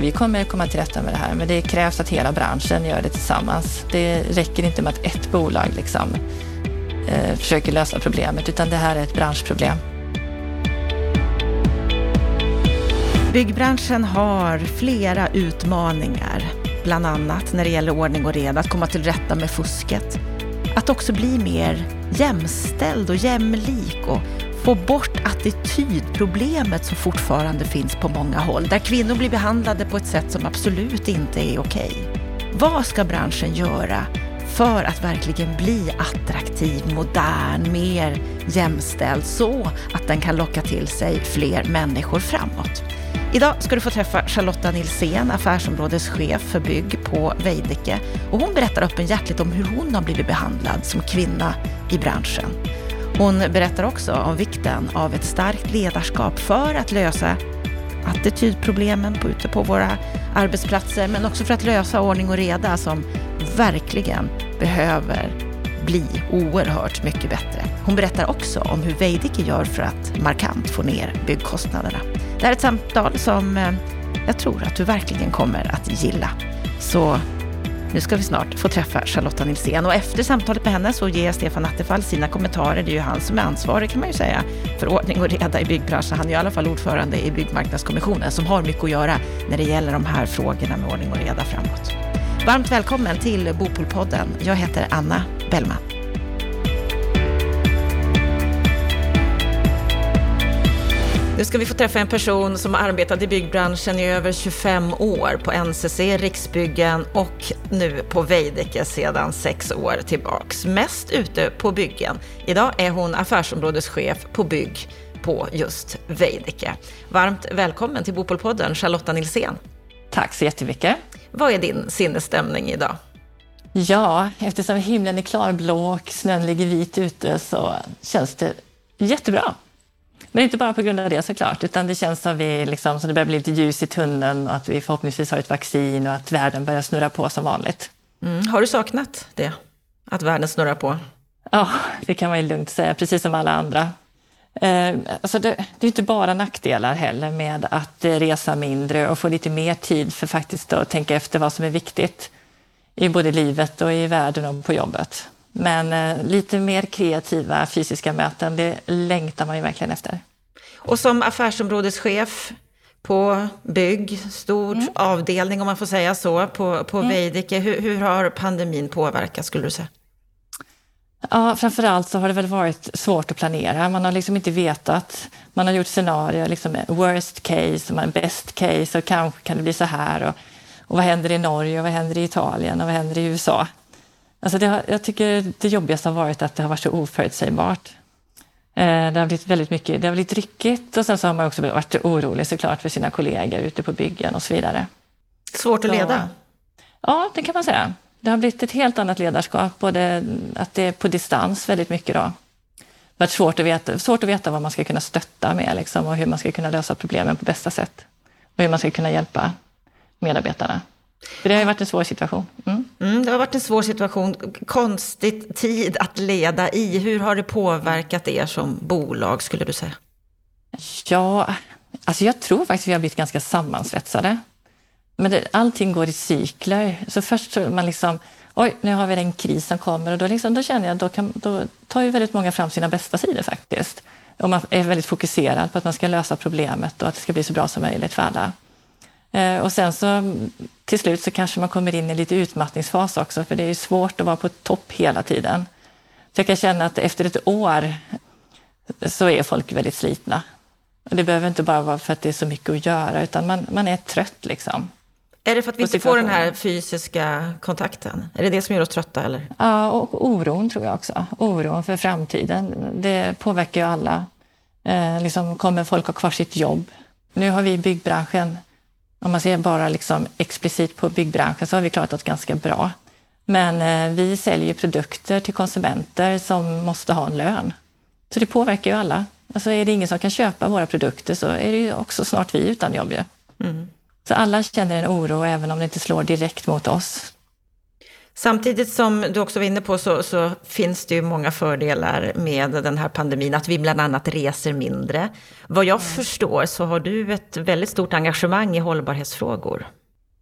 vi kommer komma till rätta med det här, men det krävs att hela branschen gör det tillsammans. Det räcker inte med att ett bolag liksom, eh, försöker lösa problemet, utan det här är ett branschproblem. Byggbranschen har flera utmaningar, bland annat när det gäller ordning och reda, att komma till rätta med fusket, att också bli mer jämställd och jämlik och få bort attitydproblemet som fortfarande finns på många håll, där kvinnor blir behandlade på ett sätt som absolut inte är okej. Vad ska branschen göra för att verkligen bli attraktiv, modern, mer jämställd så att den kan locka till sig fler människor framåt? Idag ska du få träffa Charlotta Nilsén, affärsområdeschef för bygg på Veidekke. Och hon berättar öppenhjärtligt om hur hon har blivit behandlad som kvinna i branschen. Hon berättar också om vikten av ett starkt ledarskap för att lösa attitydproblemen på, ute på våra arbetsplatser, men också för att lösa ordning och reda som verkligen behöver bli oerhört mycket bättre. Hon berättar också om hur Veidekke gör för att markant få ner byggkostnaderna. Det här är ett samtal som eh, jag tror att du verkligen kommer att gilla. Så nu ska vi snart få träffa Charlotta Nilsén och efter samtalet med henne så ger Stefan Attefall sina kommentarer. Det är ju han som är ansvarig kan man ju säga för ordning och reda i byggbranschen. Han är i alla fall ordförande i Byggmarknadskommissionen som har mycket att göra när det gäller de här frågorna med ordning och reda framåt. Varmt välkommen till Bopolpodden. Jag heter Anna Bellman. Nu ska vi få träffa en person som har arbetat i byggbranschen i över 25 år på NCC, Riksbyggen och nu på Veidekke sedan sex år tillbaks. Mest ute på byggen. Idag är hon affärsområdeschef på bygg på just Veidekke. Varmt välkommen till Bopolpodden, Charlotta Nilsén. Tack så jättemycket. Vad är din sinnesstämning idag? Ja, eftersom himlen är klarblå och snön ligger vit ute så känns det jättebra. Men inte bara på grund av det såklart, utan det känns som, vi liksom, som det börjar bli lite ljus i tunneln och att vi förhoppningsvis har ett vaccin och att världen börjar snurra på som vanligt. Mm. Har du saknat det? Att världen snurrar på? Ja, det kan man ju lugnt säga, precis som alla andra. Eh, alltså det, det, är inte bara nackdelar heller med att eh, resa mindre och få lite mer tid för faktiskt att tänka efter vad som är viktigt i både livet och i världen och på jobbet. Men eh, lite mer kreativa fysiska möten, det längtar man ju verkligen efter. Och som affärsområdeschef på bygg, stor mm. avdelning om man får säga så, på, på mm. Veidekke, hur, hur har pandemin påverkat skulle du säga? Ja, framförallt så har det väl varit svårt att planera. Man har liksom inte vetat. Man har gjort scenarier, liksom worst case, och best case och kanske kan det bli så här. Och, och vad händer i Norge och vad händer i Italien och vad händer i USA? Alltså det har, jag tycker det jobbigaste har varit att det har varit så oförutsägbart. Eh, det har blivit väldigt mycket, det har blivit ryckigt och sen så har man också varit orolig såklart för sina kollegor ute på byggen och så vidare. Svårt att leda? Så, ja, det kan man säga. Det har blivit ett helt annat ledarskap, både att det är på distans väldigt mycket då. Det har varit svårt att veta, svårt att veta vad man ska kunna stötta med liksom, och hur man ska kunna lösa problemen på bästa sätt. Och hur man ska kunna hjälpa medarbetarna. För det har ju varit en svår situation. Mm. Mm, det har varit en svår situation, konstig tid att leda i. Hur har det påverkat er som bolag, skulle du säga? Ja, alltså jag tror faktiskt att vi har blivit ganska sammansvetsade. Men det, allting går i cykler. Så först så man liksom, oj, nu har vi en kris som kommer och då, liksom, då känner jag, då, kan, då tar ju väldigt många fram sina bästa sidor faktiskt. Och man är väldigt fokuserad på att man ska lösa problemet och att det ska bli så bra som möjligt för alla. Eh, och sen så till slut så kanske man kommer in i lite utmattningsfas också, för det är svårt att vara på topp hela tiden. Så jag kan känna att efter ett år så är folk väldigt slitna. Och det behöver inte bara vara för att det är så mycket att göra, utan man, man är trött liksom. Är det för att vi inte får den här fysiska kontakten? Är det det som gör oss trötta? Eller? Ja, och oron tror jag också. Oron för framtiden. Det påverkar ju alla. Eh, liksom, kommer folk ha kvar sitt jobb? Nu har vi i byggbranschen om man ser bara liksom explicit på byggbranschen så har vi klarat oss ganska bra. Men eh, vi säljer produkter till konsumenter som måste ha en lön. Så det påverkar ju alla. Alltså är det ingen som kan köpa våra produkter så är det ju också snart vi utan jobb. Mm. Så alla känner en oro även om det inte slår direkt mot oss. Samtidigt som du också var inne på så, så, finns det ju många fördelar med den här pandemin, att vi bland annat reser mindre. Vad jag mm. förstår så har du ett väldigt stort engagemang i hållbarhetsfrågor.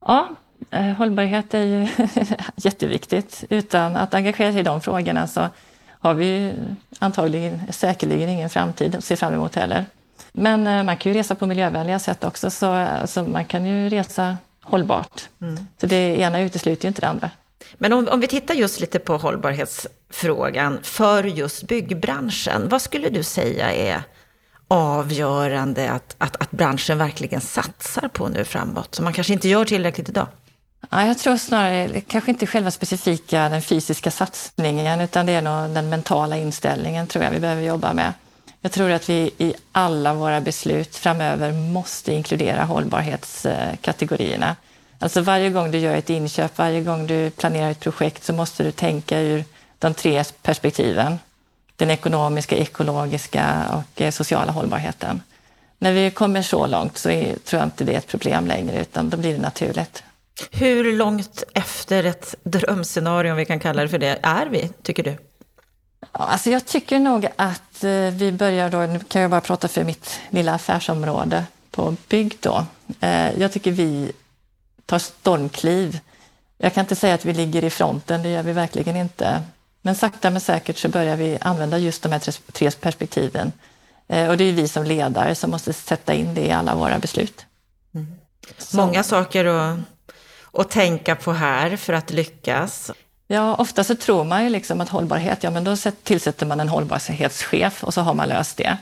Ja, eh, hållbarhet är ju jätteviktigt. Utan att engagera sig i de frågorna så har vi antagligen säkerligen ingen framtid att se fram emot heller. Men eh, man kan ju resa på miljövänliga sätt också, så alltså, man kan ju resa hållbart. Mm. Så det ena utesluter ju inte det andra. Men om, om, vi tittar just lite på hållbarhetsfrågan för just byggbranschen. Vad skulle du säga är avgörande att, att, att branschen verkligen satsar på nu framåt, som man kanske inte gör tillräckligt idag? Ja, jag tror snarare, kanske inte själva specifika den fysiska satsningen, utan det är nog den mentala inställningen tror jag vi behöver jobba med. Jag tror att vi i alla våra beslut framöver måste inkludera hållbarhetskategorierna. Alltså varje gång du gör ett inköp, varje gång du planerar ett projekt så måste du tänka ur de tre perspektiven. Den ekonomiska, ekologiska och eh, sociala hållbarheten. När vi kommer så långt så är, tror jag inte det är ett problem längre, utan då blir det naturligt. Hur långt efter ett drömscenario, om vi kan kalla det för det, är vi, tycker du? Alltså jag tycker nog att eh, vi börjar då, nu kan jag bara prata för mitt lilla affärsområde på bygg då. Eh, jag tycker vi tar stormkliv. Jag kan inte säga att vi ligger i fronten, det gör vi verkligen inte. Men sakta men säkert så börjar vi använda just de här tre perspektiven. Eh, och det är vi som ledare som måste sätta in det i alla våra beslut. Mm. Många saker att, att tänka på här för att lyckas. Ja, ofta så tror man ju liksom att hållbarhet, ja men då tillsätter man en hållbarhetschef och så har man löst det.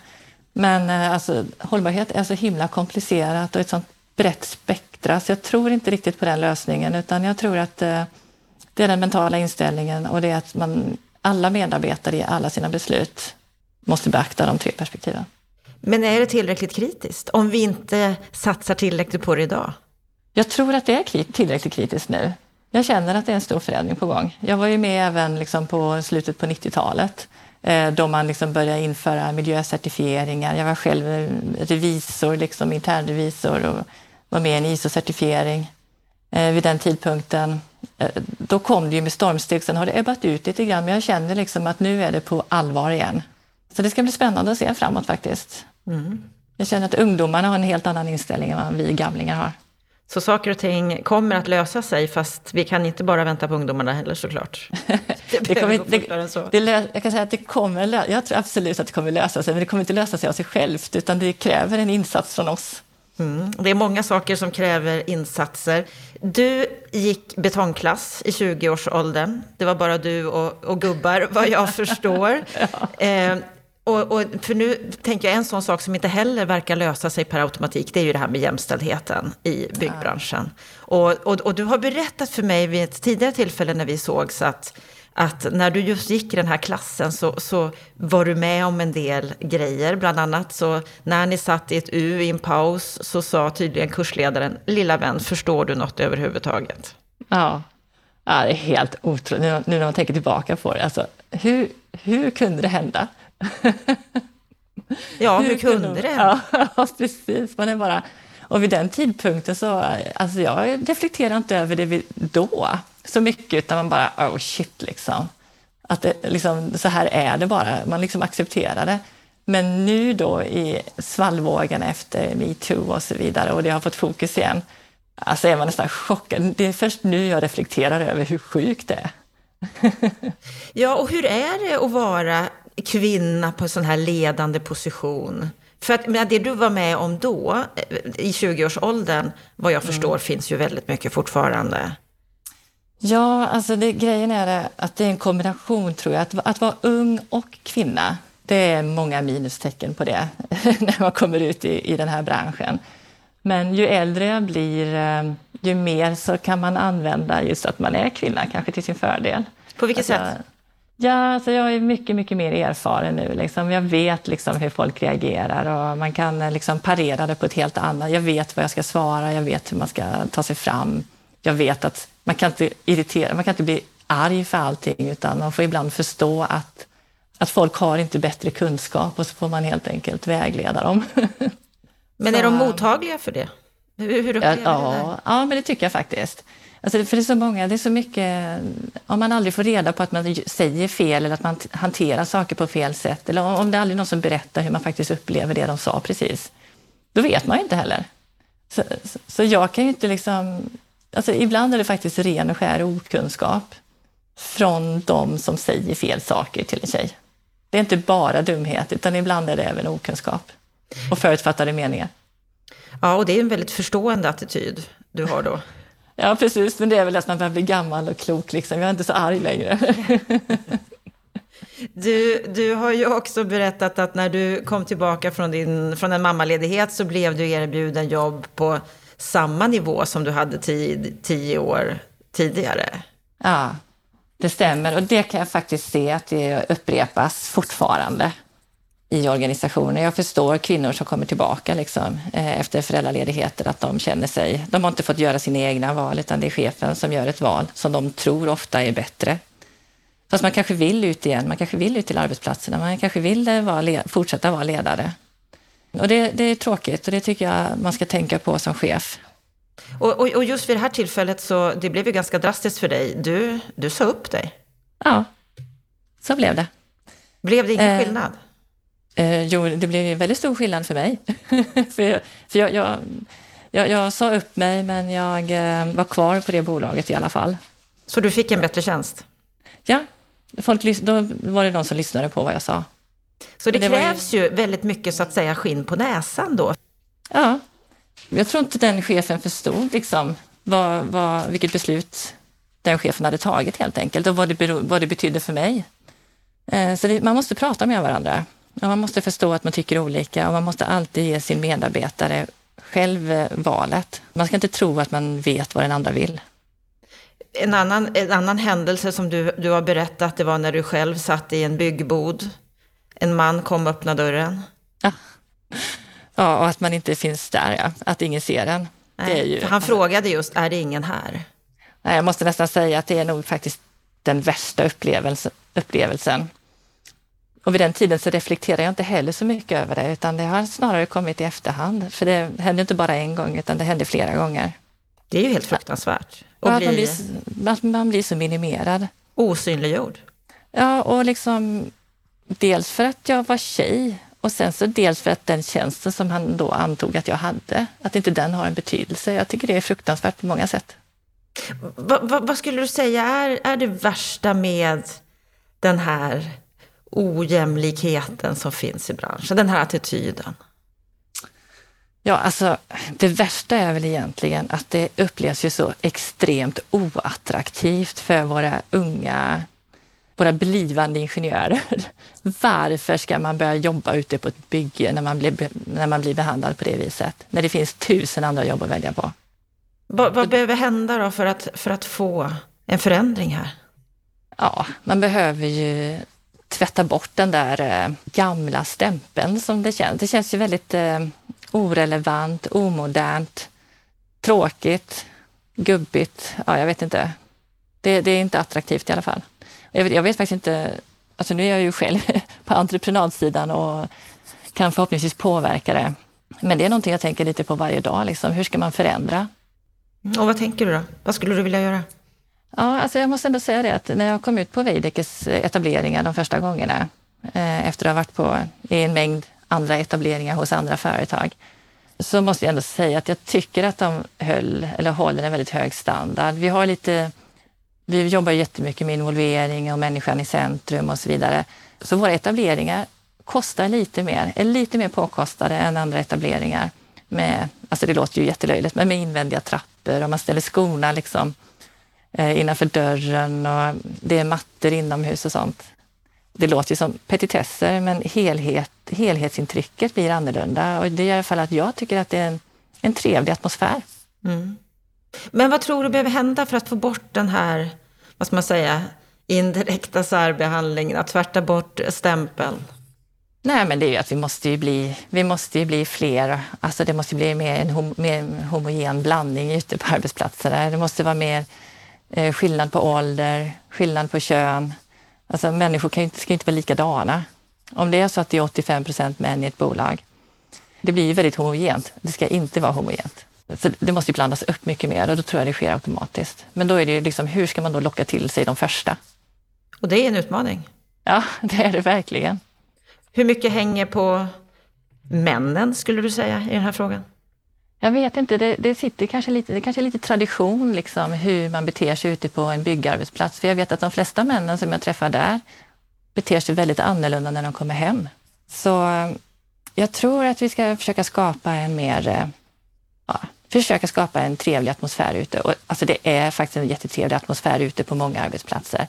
Men eh, alltså, hållbarhet är så himla komplicerat och ett sånt brett spektra, så jag tror inte riktigt på den lösningen, utan jag tror att eh, det är den mentala inställningen och det är att man, alla medarbetare i alla sina beslut måste beakta de tre perspektiven. Men är det tillräckligt kritiskt om vi inte satsar tillräckligt på det idag? Jag tror att det är tillräckligt kritiskt nu. Jag känner att det är en stor förändring på gång. Jag var ju med även liksom på slutet på 90-talet eh, då man liksom började införa miljöcertifieringar. Jag var själv revisor, liksom internrevisor och var med i en ISO-certifiering eh, vid den tidpunkten. Eh, då kom det ju med stormsteg, sen har det ebbat ut lite grann, men jag känner liksom att nu är det på allvar igen. Så det ska bli spännande att se framåt faktiskt. Mm. Jag känner att ungdomarna har en helt annan inställning än vad vi gamlingar har. Så saker och ting kommer att lösa sig, fast vi kan inte bara vänta på ungdomarna heller såklart. Det, det kommer, det, så. Det, jag kan säga att det kommer, jag tror absolut att det kommer lösa sig, men det kommer inte lösa sig av sig självt, utan det kräver en insats från oss. Mm. Det är många saker som kräver insatser. Du gick betongklass i 20-årsåldern. Det var bara du och, och gubbar, vad jag förstår. ja. eh, och, och, för nu tänker jag en sån sak som inte heller verkar lösa sig per automatik, det är ju det här med jämställdheten i byggbranschen. Och, och, och, du har berättat för mig vid ett tidigare tillfälle när vi sågs att, att när du just gick i den här klassen så, så var du med om en del grejer. Bland annat så när ni satt i ett U i en paus så sa tydligen kursledaren, lilla vän, förstår du något överhuvudtaget? Ja, ja det är helt otroligt. Nu, nu när man tänker tillbaka på det. Alltså, hur, hur kunde det hända? ja, hur, hur kunde det? Ja, precis. Man är bara... Och vid den tidpunkten så, alltså jag reflekterar inte över det då så mycket, utan man bara, oh shit liksom. Att det, liksom, så här är det bara, man liksom accepterar det. Men nu då i svallvågen efter metoo och så vidare och det har fått fokus igen, alltså är man nästan chockad. Det är först nu jag reflekterar över hur sjukt det är. ja, och hur är det att vara kvinna på en sån här ledande position. För att men det du var med om då, i 20-årsåldern, vad jag förstår, mm. finns ju väldigt mycket fortfarande. Ja, alltså det, grejen är att det är en kombination tror jag. Att, att vara ung och kvinna, det är många minustecken på det när man kommer ut i, i den här branschen. Men ju äldre jag blir, eh, ju mer så kan man använda just att man är kvinna, kanske till sin fördel. På vilket alltså, sätt? Ja, alltså jag är mycket, mycket mer erfaren nu. Liksom. Jag vet liksom hur folk reagerar och man kan eh, liksom parera det på ett helt annat. Jag vet vad jag ska svara, jag vet hur man ska ta sig fram. Jag vet att man kan inte irritera, man kan inte bli arg för allting utan man får ibland förstå att, att folk har inte bättre kunskap och så får man helt enkelt vägleda dem. Men är de mottagliga för det? Hur, hur ja, ja, ja, men det tycker jag faktiskt. Alltså, för det är så många, det är så mycket, om man aldrig får reda på att man säger fel eller att man hanterar saker på fel sätt eller om det är aldrig någon som berättar hur man faktiskt upplever det de sa precis, då vet man ju inte heller. Så, så jag kan ju inte liksom, alltså ibland är det faktiskt ren och skär okunskap från de som säger fel saker till en tjej. Det är inte bara dumhet, utan ibland är det även okunskap och förutfattade meningar. Ja, och det är en väldigt förstående attityd du har då. Ja, precis. Men det är väl att man börjar bli gammal och klok. Liksom. Jag är inte så arg längre. Du, du har ju också berättat att när du kom tillbaka från, din, från en mammaledighet så blev du erbjuden jobb på samma nivå som du hade tio, tio år tidigare. Ja, det stämmer. Och det kan jag faktiskt se att det upprepas fortfarande i organisationer. Jag förstår kvinnor som kommer tillbaka liksom, eh, efter föräldraledigheter, att de känner sig... De har inte fått göra sina egna val, utan det är chefen som gör ett val som de tror ofta är bättre. Fast man kanske vill ut igen, man kanske vill ut till arbetsplatserna, man kanske vill eh, vara, fortsätta vara ledare. Och det, det, är tråkigt och det tycker jag man ska tänka på som chef. Och, och, och, just vid det här tillfället så, det blev ju ganska drastiskt för dig. Du, du sa upp dig. Ja, så blev det. Blev det ingen eh, skillnad? Eh, jo, det blev väldigt stor skillnad för mig. för jag, för jag, jag, jag, jag, sa upp mig, men jag eh, var kvar på det bolaget i alla fall. Så du fick en bättre tjänst? Ja, folk, då var det de som lyssnade på vad jag sa. Så det, det krävs ju... ju väldigt mycket, så att säga, skinn på näsan då? Ja. Jag tror inte den chefen förstod liksom, vad, vad, vilket beslut den chefen hade tagit helt enkelt och vad det, vad det betydde för mig. Eh, så det, man måste prata med varandra. Och man måste förstå att man tycker olika och man måste alltid ge sin medarbetare själv eh, valet. Man ska inte tro att man vet vad den andra vill. En annan, en annan händelse som du, du har berättat, det var när du själv satt i en byggbod. En man kom och öppnade dörren. Ja, ja och att man inte finns där, ja. att ingen ser en. Ju, han frågade just, är det ingen här? Nej, jag måste nästan säga att det är nog faktiskt den värsta upplevelsen. upplevelsen. Och vid den tiden så reflekterar jag inte heller så mycket över det, utan det har snarare kommit i efterhand. För det hände inte bara en gång, utan det hände flera gånger. Det är ju helt fruktansvärt. Och att, man blir, att man blir så minimerad. Osynliggjord. Ja, och liksom dels för att jag var tjej och sen så dels för att den tjänsten som han då antog att jag hade, att inte den har en betydelse. Jag tycker det är fruktansvärt på många sätt. Va, va, vad skulle du säga är, är det värsta med den här ojämlikheten som finns i branschen, den här attityden? Ja, alltså det värsta är väl egentligen att det upplevs ju så extremt oattraktivt för våra unga, våra blivande ingenjörer. Varför ska man börja jobba ute på ett bygge när man blir, när man blir behandlad på det viset? När det finns tusen andra jobb att välja på. Vad, vad behöver hända då för att, för att få en förändring här? Ja, man behöver ju tvätta bort den där eh, gamla stämpeln som det känns. Det känns ju väldigt eh, orelevant, omodernt, tråkigt, gubbigt. Ja, jag vet inte. Det, det är inte attraktivt i alla fall. Jag vet, jag vet, faktiskt inte, alltså nu är jag ju själv på entreprenadsidan och kan förhoppningsvis påverka det. Men det är någonting jag tänker lite på varje dag. Liksom. Hur ska man förändra? Och vad tänker du då? Vad skulle du vilja göra? Ja, alltså jag måste ändå säga det att när jag kom ut på Veidekkes etableringar de första gångerna, eh, efter att ha varit på i en mängd andra etableringar hos andra företag, så måste jag ändå säga att jag tycker att de höll, eller håller en väldigt hög standard. Vi har lite, vi jobbar jättemycket med involvering och människan i centrum och så vidare. Så våra etableringar kostar lite mer, är lite mer påkostade än andra etableringar. Med, alltså det låter ju jättelöjligt, men med invändiga trappor och man ställer skorna liksom Eh, innanför dörren och det är mattor inomhus och sånt. Det låter ju som petitesser, men helhet, helhetsintrycket blir annorlunda och det gör i alla fall att jag tycker att det är en, en trevlig atmosfär. Mm. Men vad tror du behöver hända för att få bort den här, vad ska man säga, indirekta särbehandlingen, att tvärta bort stämpeln? Nej, men det är ju att vi måste ju bli, vi måste ju bli fler. Alltså det måste bli mer en, hom, mer homogen blandning ute på arbetsplatserna. Det måste vara mer eh, skillnad på ålder, skillnad på kön. Alltså människor kan inte, ska inte vara likadana. Om det är så att det är 85 procent män i ett bolag, det blir ju väldigt homogent. Det ska inte vara homogent. Så det måste ju blandas upp mycket mer och då tror jag det sker automatiskt. Men då är det ju liksom, hur ska man då locka till sig de första? Och det är en utmaning. Ja, det är det verkligen. Hur mycket hänger på männen, skulle du säga, i den här frågan? Jag vet inte, det, det sitter kanske lite, det kanske är lite tradition liksom, hur man beter sig ute på en byggarbetsplats. För jag vet att de flesta männen som jag träffar där beter sig väldigt annorlunda när de kommer hem. Så jag tror att vi ska försöka skapa en mer, eh, ja, försöka skapa en trevlig atmosfär ute. Och, alltså det är faktiskt en jättetrevlig atmosfär ute på många arbetsplatser.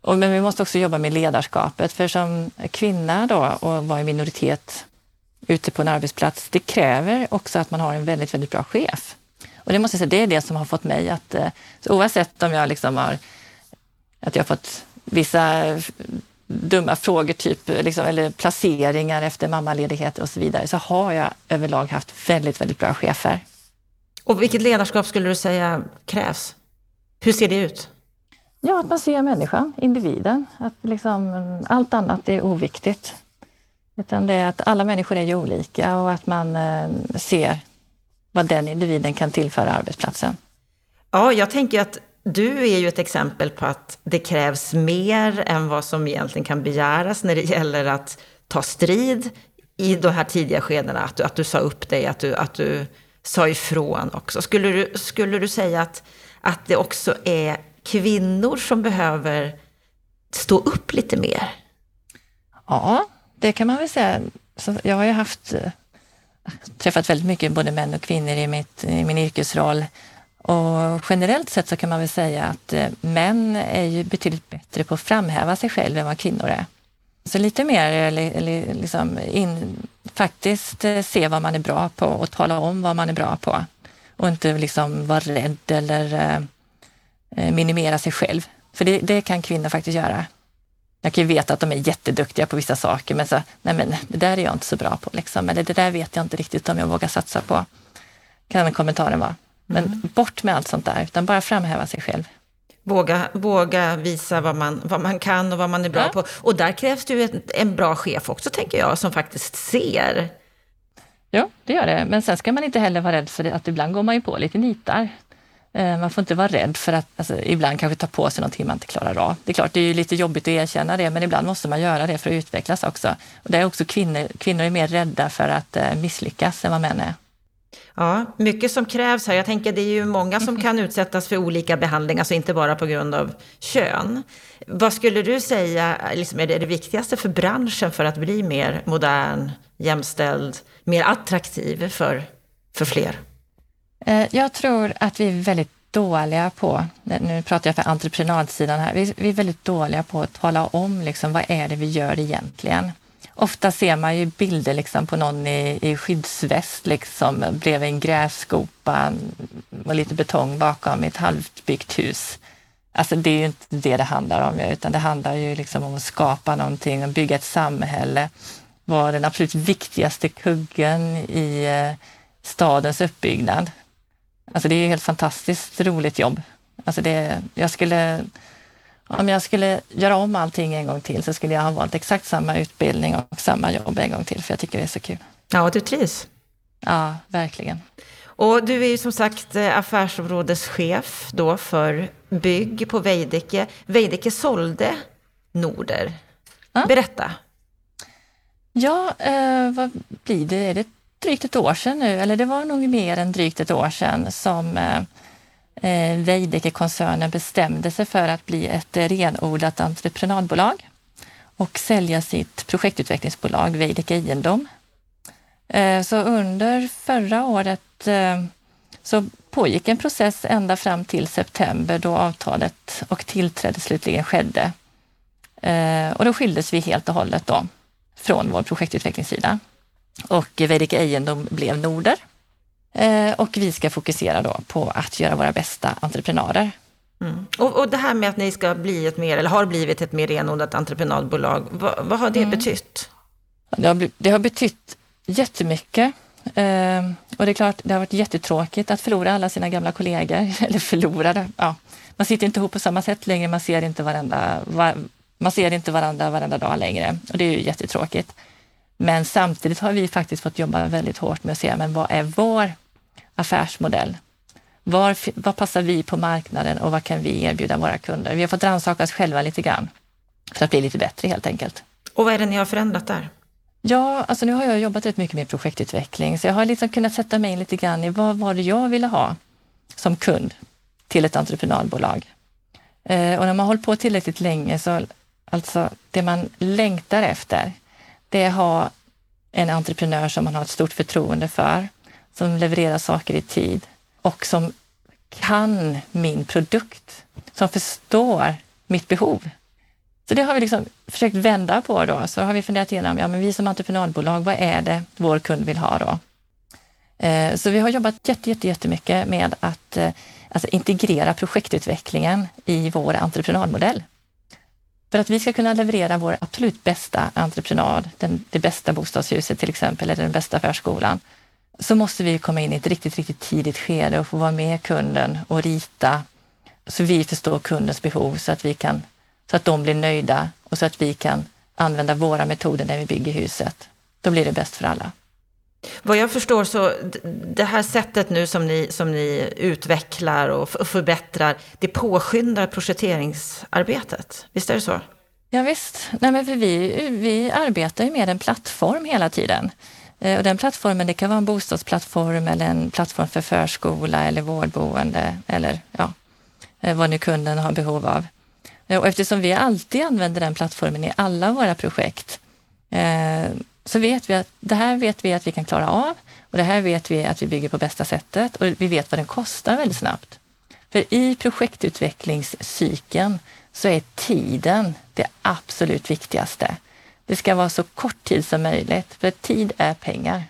Och, men vi måste också jobba med ledarskapet, för som kvinna då och vara i minoritet ute på en arbetsplats, det kräver också att man har en väldigt, väldigt bra chef. Och det måste jag säga, det är det som har fått mig att, eh, så oavsett om jag liksom har, att jag har fått vissa dumma frågor, typ, liksom, eller placeringar efter mammaledigheter och så vidare, så har jag överlag haft väldigt, väldigt bra chefer. Och vilket ledarskap skulle du säga krävs? Hur ser det ut? Ja, att man ser människan, individen. Att liksom, allt annat är oviktigt. Utan det är att alla människor är ju olika och att man eh, ser vad den individen kan tillföra arbetsplatsen. Ja, jag tänker att du är ju ett exempel på att det krävs mer än vad som egentligen kan begäras när det gäller att ta strid i de här tidiga skedena. Att du, att du sa upp dig, att du, att du sa ifrån också. Skulle du, skulle du säga att, att det också är kvinnor som behöver stå upp lite mer? Ja, det kan man väl säga. Så jag har ju haft, träffat väldigt mycket både män och kvinnor i, mitt, i min yrkesroll. Och generellt sett så kan man väl säga att eh, män är ju betydligt bättre på att framhäva sig själv än vad kvinnor är. Så lite mer eller, eller liksom in, faktiskt eh, se vad man är bra på och tala om vad man är bra på. Och inte liksom vara rädd eller eh, minimera sig själv. För det, det, kan kvinnor faktiskt göra. Jag kan ju veta att de är jätteduktiga på vissa saker, men så, nej men det där är jag inte så bra på. Liksom. Eller det där vet jag inte riktigt om jag vågar satsa på. Kan kommentaren vara. Men mm. bort med allt sånt där, utan bara framhäva sig själv. Våga, våga visa vad man, vad man kan och vad man är bra ja. på. Och där krävs det ju en, en bra chef också, tänker jag, som faktiskt ser. Ja, det gör det. Men sen ska man inte heller vara rädd för det, att ibland går man ju på lite nitar. Eh, man får inte vara rädd för att alltså, ibland kanske ta på sig någonting man inte klarar av. Det är klart, det är ju lite jobbigt att erkänna det, men ibland måste man göra det för att utvecklas också. Och det är också kvinnor, kvinnor är mer rädda för att eh, misslyckas än vad män är. Ja, mycket som krävs här. Jag tänker det är ju många som kan utsättas för olika behandlingar, alltså inte bara på grund av kön. Vad skulle du säga liksom är det, det viktigaste för branschen för att bli mer modern, jämställd, mer attraktiv för, för fler? Eh, jag tror att vi är väldigt dåliga på, nu pratar jag för entreprenadsidan här, vi är väldigt dåliga på att tala om liksom, vad är det vi gör egentligen. Ofta ser man ju bilder liksom på någon i, i skyddsväst liksom, bredvid en grässkopa och lite betong bakom ett halvbyggt hus. Alltså det är ju inte det det handlar om, utan det handlar ju liksom om att skapa någonting och bygga ett samhälle. Vara den absolut viktigaste kuggen i eh, stadens uppbyggnad. Alltså det är ett helt fantastiskt roligt jobb. Alltså det, jag skulle om jag skulle göra om allting en gång till så skulle jag ha valt exakt samma utbildning och samma jobb en gång till, för jag tycker det är så kul. Ja, du trivs? Ja, verkligen. Och du är ju som sagt eh, affärsområdeschef då för bygg på Veidekke. Veidekke sålde Norder. Ja. Berätta. Ja, eh, vad blir det? Är det drygt ett år sedan nu? Eller det var nog mer än drygt ett år sedan som eh, eh, Veidekke-koncernen bestämde sig för att bli ett renodlat entreprenadbolag och sälja sitt projektutvecklingsbolag Veidekke Egendom. Eh, så under förra året eh, så pågick en process ända fram till september då avtalet och tillträde slutligen skedde. Eh, och då skildes vi helt och hållet då från vår projektutvecklingssida. Och Veidekke Egendom blev Norder och vi ska fokusera då på att göra våra bästa entreprenader. Mm. Och, och, det här med att ni ska bli ett mer, eller har blivit ett mer renodlat entreprenadbolag, vad, vad har det mm. betytt? Det har, det har betytt jättemycket. Eh, och det är klart, det har varit jättetråkigt att förlora alla sina gamla kollegor. Eller förlorade, ja. Man sitter inte ihop på samma sätt längre, man ser inte varandra, var, man ser inte varandra varenda dag längre. Och det är ju jättetråkigt. Men samtidigt har vi faktiskt fått jobba väldigt hårt med att se, men vad är vår affärsmodell. Var, var passar vi på marknaden och vad kan vi erbjuda våra kunder? Vi har fått rannsaka oss själva lite grann för att bli lite bättre helt enkelt. Och vad är det ni har förändrat där? Ja, alltså nu har jag jobbat rätt mycket med projektutveckling, så jag har liksom kunnat sätta mig in lite grann i vad var det jag ville ha som kund till ett entreprenadbolag. Eh, och när man har hållit på tillräckligt länge så alltså det man längtar efter, det är att ha en entreprenör som man har ett stort förtroende för, som levererar saker i tid och som kan min produkt, som förstår mitt behov. Så det har vi liksom försökt vända på då. Så har vi funderat igenom, ja men vi som entreprenadbolag, vad är det vår kund vill ha då? Eh, så vi har jobbat jätte, jätte, jättemycket med att eh, alltså integrera projektutvecklingen i vår entreprenadmodell. För att vi ska kunna leverera vår absolut bästa entreprenad, den, det bästa bostadshuset till exempel, eller den bästa förskolan, så måste vi komma in i ett riktigt, riktigt tidigt skede och få vara med kunden och rita så vi förstår kundens behov så att vi kan så att de blir nöjda och så att vi kan använda våra metoder när vi bygger huset. Då blir det bäst för alla. Vad jag förstår så, det här sättet nu som ni, som ni utvecklar och förbättrar, det påskyndar projekteringsarbetet. Visst är det så? Ja, visst. Nej, men vi, vi arbetar ju med en plattform hela tiden. Eh, och den plattformen, det kan vara en bostadsplattform eller en plattform för förskola eller vårdboende eller ja, eh, vad nu kunden har behov av. Eh, och eftersom vi alltid använder den plattformen i alla våra projekt eh, så vet vi att det här vet vi att vi kan klara av och det här vet vi att vi bygger på bästa sättet och vi vet vad den kostar väldigt snabbt. För i projektutvecklingscykeln så är tiden det absolut viktigaste. Det ska vara så kort tid som möjligt, för tid är pengar.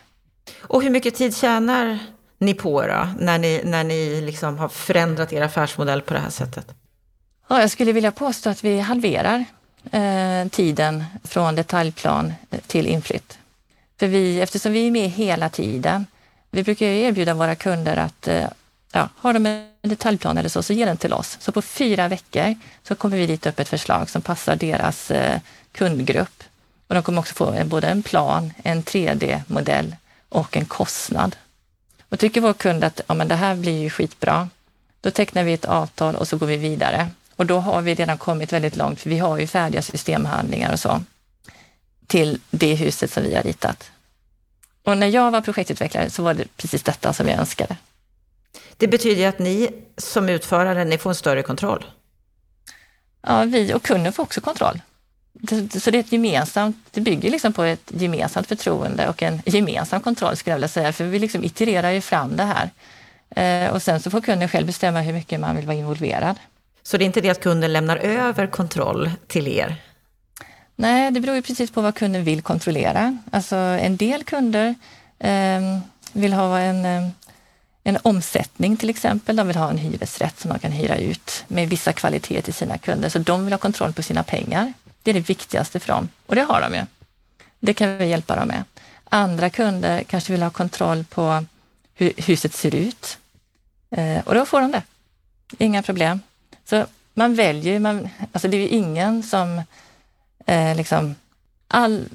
Och hur mycket tid tjänar ni på då, när ni, när ni liksom har förändrat er affärsmodell på det här sättet? Ja, jag skulle vilja påstå att vi halverar eh, tiden från detaljplan till inflytt. För vi, eftersom vi är med hela tiden, vi brukar erbjuda våra kunder att eh, ja, har de en detaljplan eller så, så ge den till oss. Så på fyra veckor så kommer vi dit upp ett förslag som passar deras eh, kundgrupp. Och de kommer också få en, både en plan, en 3D-modell och en kostnad. Och tycker vår kund att ja, men det här blir ju skitbra, då tecknar vi ett avtal och så går vi vidare. Och då har vi redan kommit väldigt långt, för vi har ju färdiga systemhandlingar och så till det huset som vi har ritat. Och när jag var projektutvecklare så var det precis detta som jag önskade. Det betyder att ni som utförare, ni får en större kontroll? Ja, vi och kunden får också kontroll. Så det är ett gemensamt, det bygger liksom på ett gemensamt förtroende och en gemensam kontroll skulle jag vilja säga, för vi liksom itererar ju fram det här. Eh, och sen så får kunden själv bestämma hur mycket man vill vara involverad. Så det är inte det att kunden lämnar över kontroll till er? Nej, det beror ju precis på vad kunden vill kontrollera. Alltså en del kunder eh, vill ha en, ehm, en omsättning till exempel. De vill ha en hyresrätt som de kan hyra ut med vissa kvaliteter till sina kunder. Så de vill ha kontroll på sina pengar. Det är det viktigaste för dem och det har de ju. Det kan vi hjälpa dem med. Andra kunder kanske vill ha kontroll på hur huset ser ut eh, och då får de det. Inga problem. Så man väljer, man, alltså det är ju ingen som eh, liksom, all,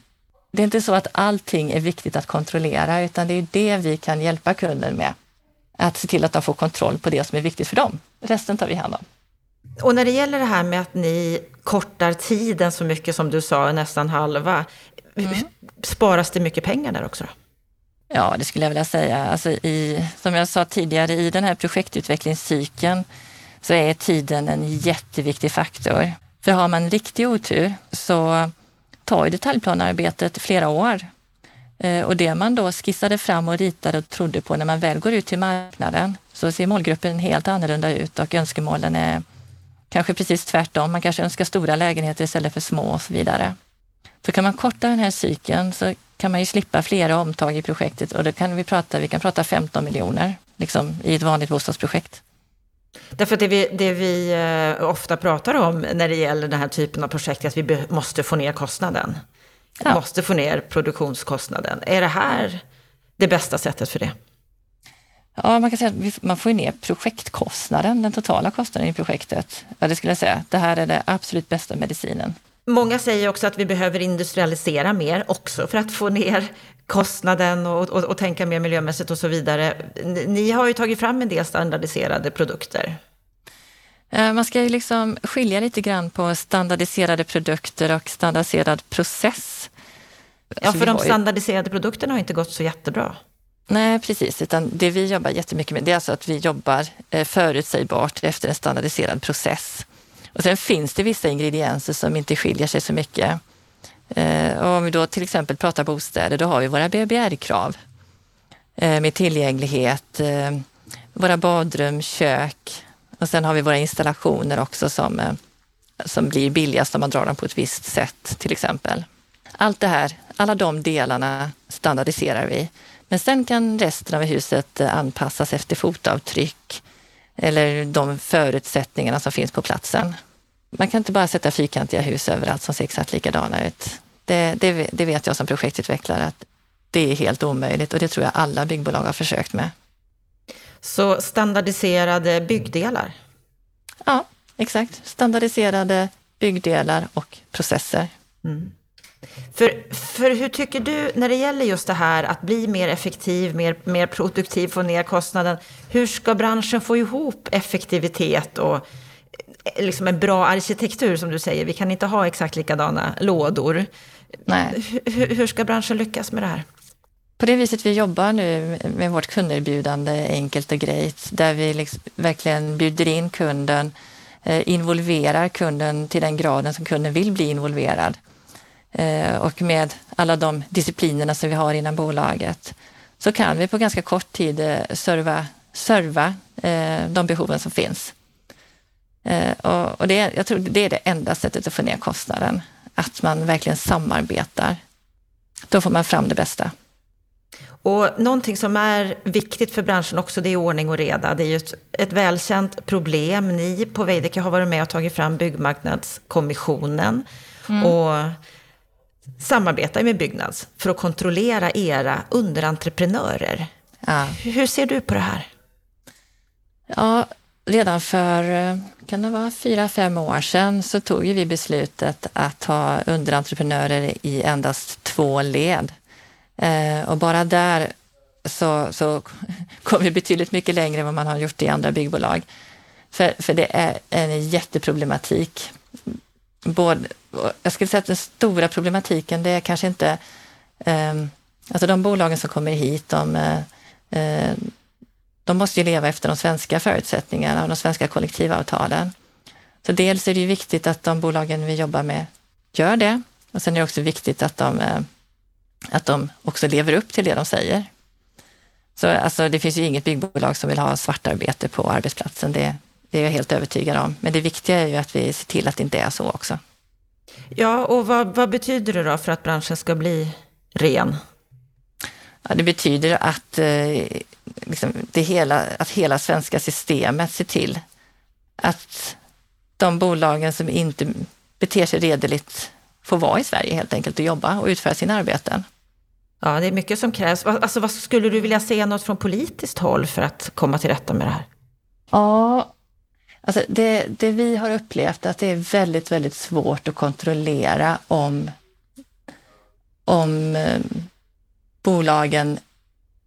det är inte så att allting är viktigt att kontrollera, utan det är det vi kan hjälpa kunden med. Att se till att de får kontroll på det som är viktigt för dem. Resten tar vi hand om. Och när det gäller det här med att ni kortar tiden så mycket som du sa, nästan halva, mm. sparas det mycket pengar där också? Ja, det skulle jag vilja säga. Alltså i, som jag sa tidigare, i den här projektutvecklingscykeln så är tiden en jätteviktig faktor. För har man riktig otur så tar ju detaljplanarbetet flera år. Eh, och det man då skissade fram och ritade och trodde på när man väl går ut till marknaden så ser målgruppen helt annorlunda ut och önskemålen är kanske precis tvärtom. Man kanske önskar stora lägenheter istället för små och så vidare. Så kan man korta den här cykeln så kan man ju slippa flera omtag i projektet och då kan vi prata, vi kan prata 15 miljoner liksom, i ett vanligt bostadsprojekt. Därför att det vi, det vi eh, ofta pratar om när det gäller den här typen av projekt är att vi måste få ner kostnaden. Ja. Måste få ner produktionskostnaden. Är det här det bästa sättet för det? Ja, man kan säga att man får ner projektkostnaden, den totala kostnaden i projektet. Ja, det skulle jag säga. Det här är den absolut bästa medicinen. Många säger också att vi behöver industrialisera mer också för att få ner kostnaden och, och, och, tänka mer miljömässigt och så vidare. Ni har ju tagit fram en del standardiserade produkter. Eh, man ska ju liksom skilja lite grann på standardiserade produkter och standardiserad process. Ja, för de standardiserade produkterna har inte gått så jättebra. Nej, precis. Utan det vi jobbar jättemycket med det är alltså att vi jobbar eh, förutsägbart efter en standardiserad process. Och sen finns det vissa ingredienser som inte skiljer sig så mycket. Och om vi då till exempel pratar bostäder, då har vi våra BBR-krav eh, med tillgänglighet, våra badrum, kök, och sen har vi våra installationer också som, som blir billigast om man drar dem på ett visst sätt till exempel. Allt det här, alla de delarna standardiserar vi. Men sen kan resten av huset eh, anpassas efter fotavtryck eller de förutsättningarna som finns på platsen. Man kan inte bara sätta fyrkantiga hus överallt som ser exakt likadana ut. Det, det, det vet jag som projektutvecklare att det är helt omöjligt och det tror jag alla byggbolag har försökt med. Så standardiserade byggdelar? Ja, exakt. Standardiserade byggdelar och processer. Mm. För, för hur tycker du när det gäller just det här att bli mer effektiv, mer, mer produktiv, få ner kostnaden. Hur ska branschen få ihop effektivitet och eh, liksom en bra arkitektur som du säger? Vi kan inte ha exakt likadana lådor. Nej. Hur, hur ska branschen lyckas med det här? på det viset vi jobbar nu med vårt kunderbjudande enkelt och grejt, där vi liksom verkligen bjuder in kunden, eh, involverar kunden till den graden som kunden vill bli involverad. Eh, och med alla de disciplinerna som vi har inom bolaget så kan vi på ganska kort tid eh, serva, serva de behoven som finns. Och det, jag tror det är det enda sättet att få ner kostnaden, att man verkligen samarbetar. Då får man fram det bästa. Och någonting som är viktigt för branschen också, det är ordning och reda. Det är ju ett, ett välkänt problem. Ni på Veidekke har varit med och tagit fram Byggmarknadskommissionen mm. och samarbetar med Byggnads för att kontrollera era underentreprenörer. Ja. Hur ser du på det här? Ja, redan för kan det vara fyra, fem år sedan så tog vi beslutet att ha underentreprenörer i endast två led. Eh, och bara där så, så kom vi betydligt mycket längre än vad man har gjort i andra byggbolag. För, för det är en jätteproblematik. Både, jag skulle säga att den stora problematiken det är kanske inte... Eh, alltså de bolagen som kommer hit, de, eh, de måste ju leva efter de svenska förutsättningarna och de svenska kollektivavtalen. Så dels är det ju viktigt att de bolagen vi jobbar med gör det. Och sen är det också viktigt att de eh, att de också lever upp till det de säger. Så alltså, det finns ju inget byggbolag som vill ha svartarbete på arbetsplatsen. Det, det är jag helt övertygad om. Men det viktiga är ju att vi ser till att det inte är så också. Ja, och vad, vad betyder det då för att branschen ska bli ren? Ja, det betyder att, eh, liksom, det hela, att hela svenska systemet ser till att de bolagen som inte beter sig redeligt får vara i Sverige helt enkelt och jobba och utföra sina arbeten. Ja, det är mycket som krävs. Alltså, vad skulle du vilja se något från politiskt håll för att komma till rätta med det här? Ja, alltså det, det vi har upplevt är att det är väldigt, väldigt svårt att kontrollera om, om eh, bolagen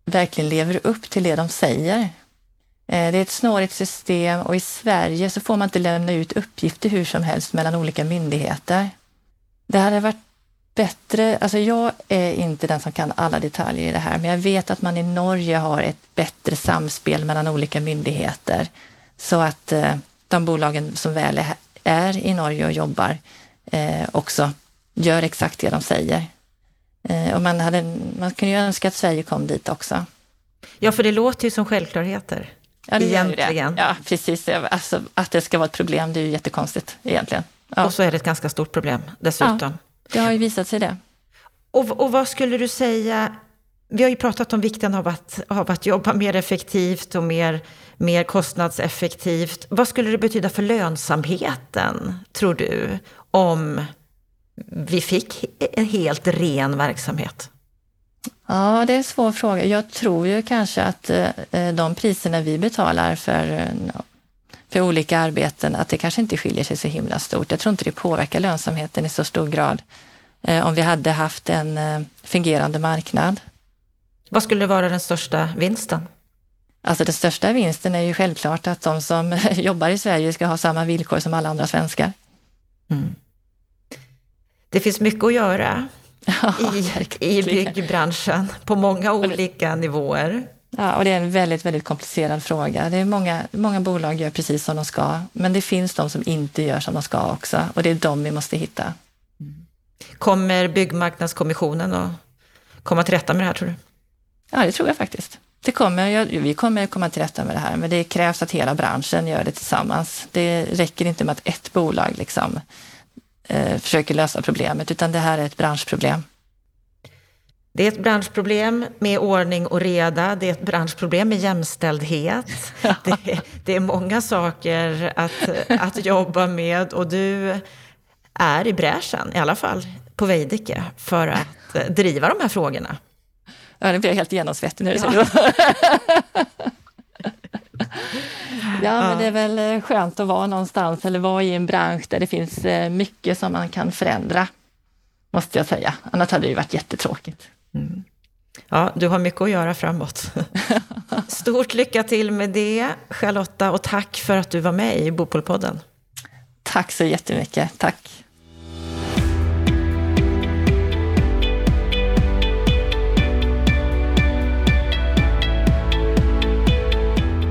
verkligen lever upp till det de säger. Eh, det är ett snårigt system och i Sverige så får man inte lämna ut uppgifter hur som helst mellan olika myndigheter. Det hade varit bättre, alltså jag är inte den som kan alla detaljer i det här, men jag vet att man i Norge har ett bättre samspel mellan olika myndigheter så att eh, de bolagen som väl är, är i Norge och jobbar eh, också gör exakt det de säger. Eh, och man, hade, man kunde ju önska att Sverige kom dit också. Ja, för det låter ju som självklarheter. Ja, det egentligen. Det. Ja, precis. Alltså, att det ska vara ett problem, det är ju jättekonstigt egentligen. Ja. Och så är det ett ganska stort problem dessutom. Ja, det har ju visat sig det. Och, och vad skulle du säga, vi har ju pratat om vikten av att, av att jobba mer effektivt och mer, mer kostnadseffektivt. Vad skulle det betyda för lönsamheten, tror du, om vi fick en helt ren verksamhet? Ja, det är en svår fråga. Jag tror ju kanske att eh, de priserna vi betalar för eh, för olika arbeten, att det kanske inte skiljer sig så himla stort. Jag tror inte det påverkar lönsamheten i så stor grad. Eh, om vi hade haft en fungerande marknad vad skulle vara den största vinsten? Alltså den största vinsten är ju självklart att de som jobbar i Sverige ska ha samma villkor som alla andra svenskar. Mm. Det finns mycket att göra ja, i, i byggbranschen på många olika nivåer. Ja, och det är en väldigt, väldigt komplicerad fråga. Det är många, många bolag gör precis som de ska, men det finns de som inte gör som de ska också och det är de vi måste hitta. Kommer Byggmarknadskommissionen att komma till rätta med det här tror du? Ja, det tror jag faktiskt. Det kommer, vi kommer komma till rätta med det här, men det krävs att hela branschen gör det tillsammans. Det räcker inte med att ett bolag liksom, eh, försöker lösa problemet, utan det här är ett branschproblem. Det är ett branschproblem med ordning och reda, det är ett branschproblem med jämställdhet. Det, är, det är många saker att, att jobba med och du är i bräschen, i alla fall på Veidekke, för att driva de här frågorna. Ja, nu blir jag helt genomsvettig nu. Ja. ja, men det är väl skönt att vara någonstans eller vara i en bransch där det finns eh, mycket som man kan förändra, måste jag säga. Annars hade det ju varit jättetråkigt. Mm. Ja, du har mycket att göra framåt. Stort lycka till med det, Charlotta, och tack för att du var med i Bopolpodden. Tack så jättemycket. Tack.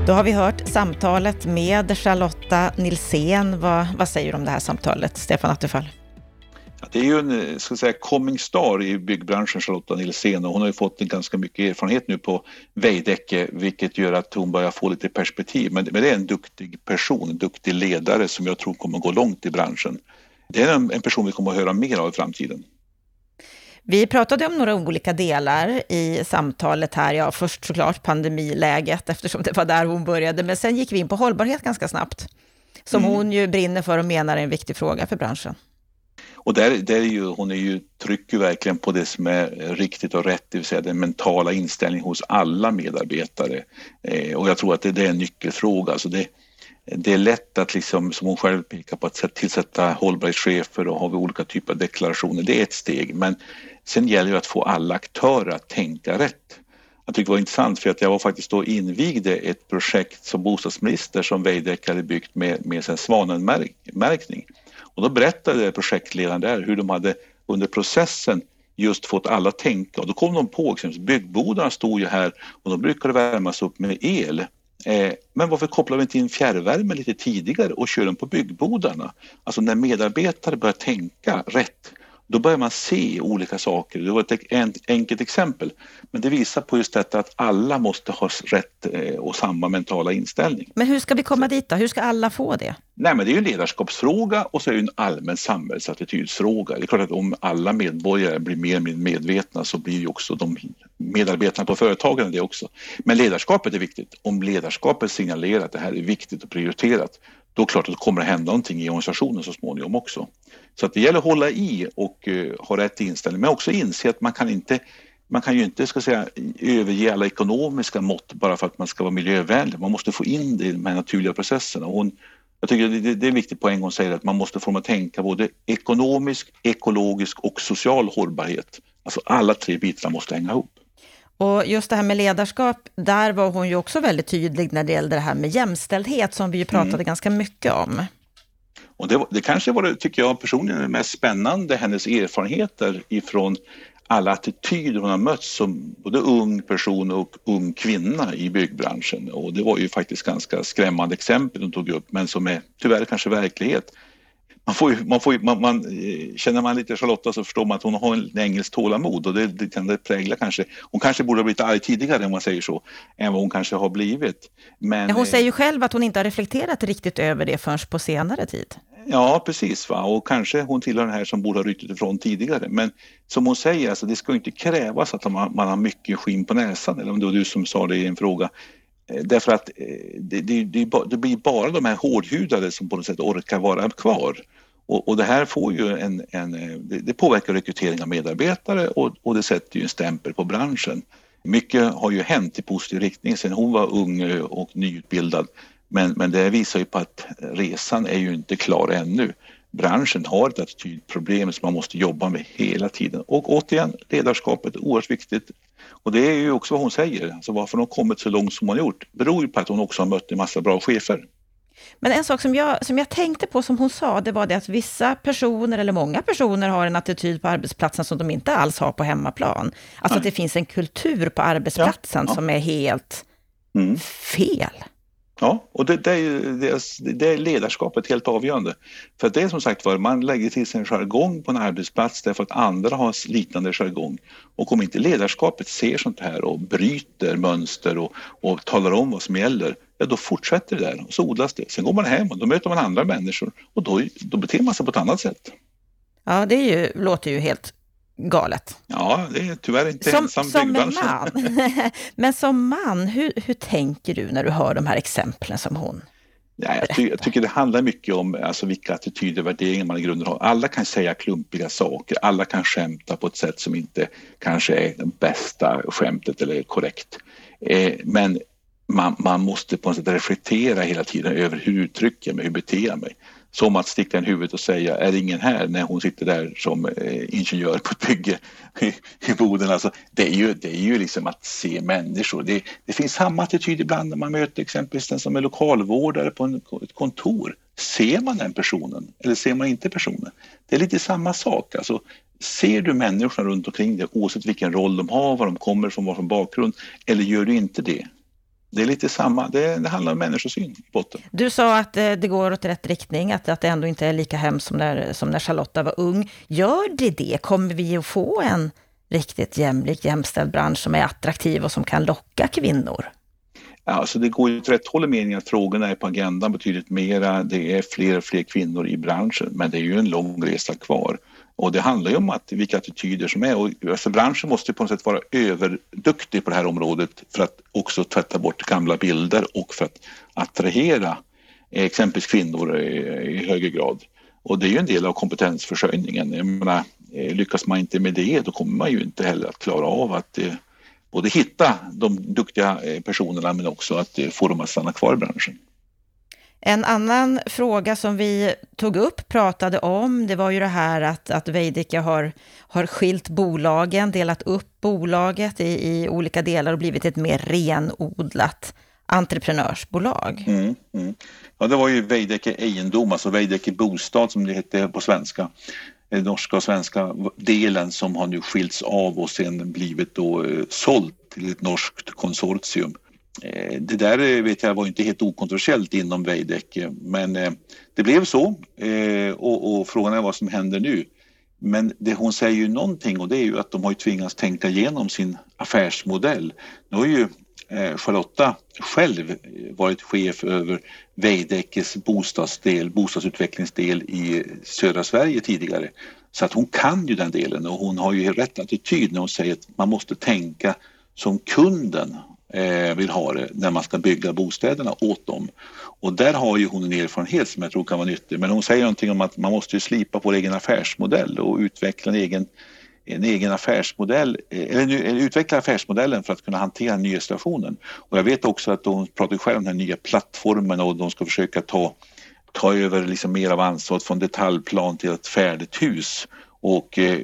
Då har vi hört samtalet med Charlotta Nilsén. Vad, vad säger du om det här samtalet, Stefan Attefall? Ja, det är ju en eh, ska säga, coming star i byggbranschen, Charlotta Nilsén, och hon har ju fått en ganska mycket erfarenhet nu på Veidekke, vilket gör att hon börjar få lite perspektiv. Men, men det är en duktig person, en duktig ledare som jag tror kommer gå långt i branschen. Det är en, en person vi kommer att höra mer av i framtiden. Vi pratade om några olika delar i samtalet här. Ja, först såklart pandemiläget, eftersom det var där hon började, men sen gick vi in på hållbarhet ganska snabbt, som mm. hon ju brinner för och menar är en viktig fråga för branschen. Och där, där är ju, hon är ju, trycker verkligen på det som är riktigt och rätt, det vill säga den mentala inställningen hos alla medarbetare. Eh, och jag tror att det, det är en nyckelfråga. Alltså det, det är lätt att, liksom, som hon själv pekar på, att tillsätta hållbarhetschefer och ha olika typer av deklarationer. Det är ett steg, men Sen gäller det att få alla aktörer att tänka rätt. Jag tycker det var intressant för att jag var faktiskt då invigde ett projekt som bostadsminister som Veidekke hade byggt med, med sin svanenmärkning. Och då berättade projektledaren där hur de hade under processen just fått alla att tänka och då kom de på exempelvis byggbodarna stod ju här och de brukade värmas upp med el. Eh, men varför kopplar vi inte in fjärrvärme lite tidigare och kör den på byggbodarna? Alltså när medarbetare börjar tänka rätt då börjar man se olika saker. Det var ett enkelt exempel, men det visar på just detta att alla måste ha rätt eh, och samma mentala inställning. Men hur ska vi komma dit då? Hur ska alla få det? Nej, men det är ju en ledarskapsfråga och så är det en allmän samhällsattitydsfråga. Det är klart att om alla medborgare blir mer medvetna så blir ju också de medarbetarna på företagen det också. Men ledarskapet är viktigt. Om ledarskapet signalerar att det här är viktigt och prioriterat, då är det klart att det kommer att hända någonting i organisationen så småningom också. Så att det gäller att hålla i och uh, ha rätt inställning men också inse att man kan inte man kan ju inte ska säga, överge alla ekonomiska mått bara för att man ska vara miljövänlig. Man måste få in det i de här naturliga processerna. Och hon, jag tycker det, det är en viktig poäng hon säger att man måste få dem att tänka både ekonomisk, ekologisk och social hållbarhet. Alltså alla tre bitarna måste hänga ihop. Och just det här med ledarskap, där var hon ju också väldigt tydlig när det gällde det här med jämställdhet, som vi ju pratade mm. ganska mycket om. Och det, det kanske var, det, tycker jag personligen, det mest spännande, hennes erfarenheter ifrån alla attityder hon har mött som både ung person och ung kvinna i byggbranschen. Och det var ju faktiskt ganska skrämmande exempel hon tog upp, men som är tyvärr kanske verklighet man får ju, man får ju, man, man, eh, känner man lite Charlotta så förstår man att hon har en engelsk tålamod och det, det det prägla kanske. Hon kanske borde ha blivit arg tidigare om man säger så, än vad hon kanske har blivit. Men, hon säger ju eh, själv att hon inte har reflekterat riktigt över det förrän på senare tid. Ja, precis. Va? Och kanske hon tillhör den här som borde ha ryckt ifrån tidigare. Men som hon säger, alltså, det ska inte krävas att man, man har mycket skinn på näsan, eller om det var du som sa det i en fråga. Eh, därför att eh, det, det, det, blir bara de här hårdhudade som på något sätt orkar vara kvar. Och, och, det här får ju en, en eh, det, det, påverkar rekrytering av medarbetare och, och, det sätter ju en stämpel på branschen. Mycket har ju hänt i positiv riktning sen hon var ung och nyutbildad. Men, men det visar ju på att resan är ju inte klar ännu branschen har ett attitydproblem som man måste jobba med hela tiden. Och återigen, ledarskapet är oerhört viktigt. Och det är ju också vad hon säger, alltså varför hon kommit så långt som hon har gjort beror ju på att hon också har mött en massa bra chefer. Men en sak som jag, som jag tänkte på som hon sa, det var det att vissa personer, eller många personer, har en attityd på arbetsplatsen som de inte alls har på hemmaplan. Alltså Nej. att det finns en kultur på arbetsplatsen ja, ja. som är helt mm. fel. Ja, och det, det, är, det, är ledarskapet helt avgörande. För det är som sagt var, man lägger till sig en jargong på en arbetsplats därför att andra har liknande jargong. Och om inte ledarskapet ser sånt här och bryter mönster och, och talar om vad som gäller, ja då fortsätter det där och så odlas det. Sen går man hem och då möter man andra människor och då, då beter man sig på ett annat sätt. Ja, det är ju, låter ju helt galet. Ja, det är tyvärr inte som, ensam Som en man. Men som man, hur, hur tänker du när du hör de här exemplen som hon Ja, jag, ty jag, tycker det handlar mycket om alltså, vilka attityder och värderingar man i grunden har. Alla kan säga klumpiga saker, alla kan skämta på ett sätt som inte kanske är det bästa skämtet eller korrekt. Eh, men man, man, måste på något sätt reflektera hela tiden över hur uttrycker jag mig, hur beter jag mig. Som att sticka i huvudet och säga, är ingen här när hon sitter där som eh, ingenjör på ett bygge i, i Boden. Alltså, det, är ju, det är ju liksom att se människor. Det, det finns samma attityd ibland när man möter exempelvis den som är lokalvårdare på en, ett kontor. Ser man den personen eller ser man inte personen? Det är lite samma sak. Alltså, ser du människorna runt omkring dig oavsett vilken roll de har, var de kommer från, vad för bakgrund, eller gör du inte det? Det är lite samma, det, det handlar om människosyn i botten. Du sa att eh, det går åt rätt riktning, att, att det ändå inte är lika hemskt som när, som när Charlotta var ung. Gör det det? Kommer vi att få en riktigt jämlik, jämställd bransch som är attraktiv och som kan locka kvinnor? Ja, alltså det går ju åt rätt håll i meningen att frågorna är på agendan betydligt mera. Det är fler och fler kvinnor i branschen, men det är ju en lång resa kvar. Och det handlar ju om att, vilka attityder som är och alltså branschen måste på något sätt vara överduktig på det här området för att också tvätta bort gamla bilder och för att attrahera eh, exempelvis kvinnor eh, i högre grad. Och det är ju en del av kompetensförsörjningen. Jag menar, eh, lyckas man inte med det då kommer man ju inte heller att klara av att eh, både hitta de duktiga eh, personerna men också att få dem att stanna kvar i branschen. En annan fråga som vi tog upp, pratade om, det var ju det här att, att Veidekke har, har skilt bolagen, delat upp bolaget i, i olika delar och blivit ett mer renodlat entreprenörsbolag. Mm, mm. Ja, det var ju Veidekke Egendom, alltså Veidekke Bostad som det hette på svenska. Den norska och svenska delen som har nu skilts av och sen blivit då eh, sålt till ett norskt konsortium. Eh, det där vet jag var inte helt okontroversiellt inom Veidekke men det blev så och, och frågan är vad som händer nu. Men det, hon säger ju någonting och det är ju att de har tvingats tänka igenom sin affärsmodell. Nu har ju Eh, Charlotta själv varit chef över Veidekkes bostadsdel, bostadsutvecklingsdel i södra Sverige tidigare. Så att hon kan ju den delen och hon har ju rätt attityd när hon säger att man måste tänka som kunden eh, vill ha det när man ska bygga bostäderna åt dem. Och där har ju hon en erfarenhet som jag tror kan vara nyttig. Men hon säger någonting om att man måste slipa på vår egen affärsmodell och utveckla en egen en egen affärsmodell, eh, eller eller utveckla affärsmodellen för att kunna hantera den nya Och jag vet också att de pratar själva om den nya plattformen och de ska försöka ta, ta över liksom mer av ansvaret från detaljplan till ett färdigt hus och eh,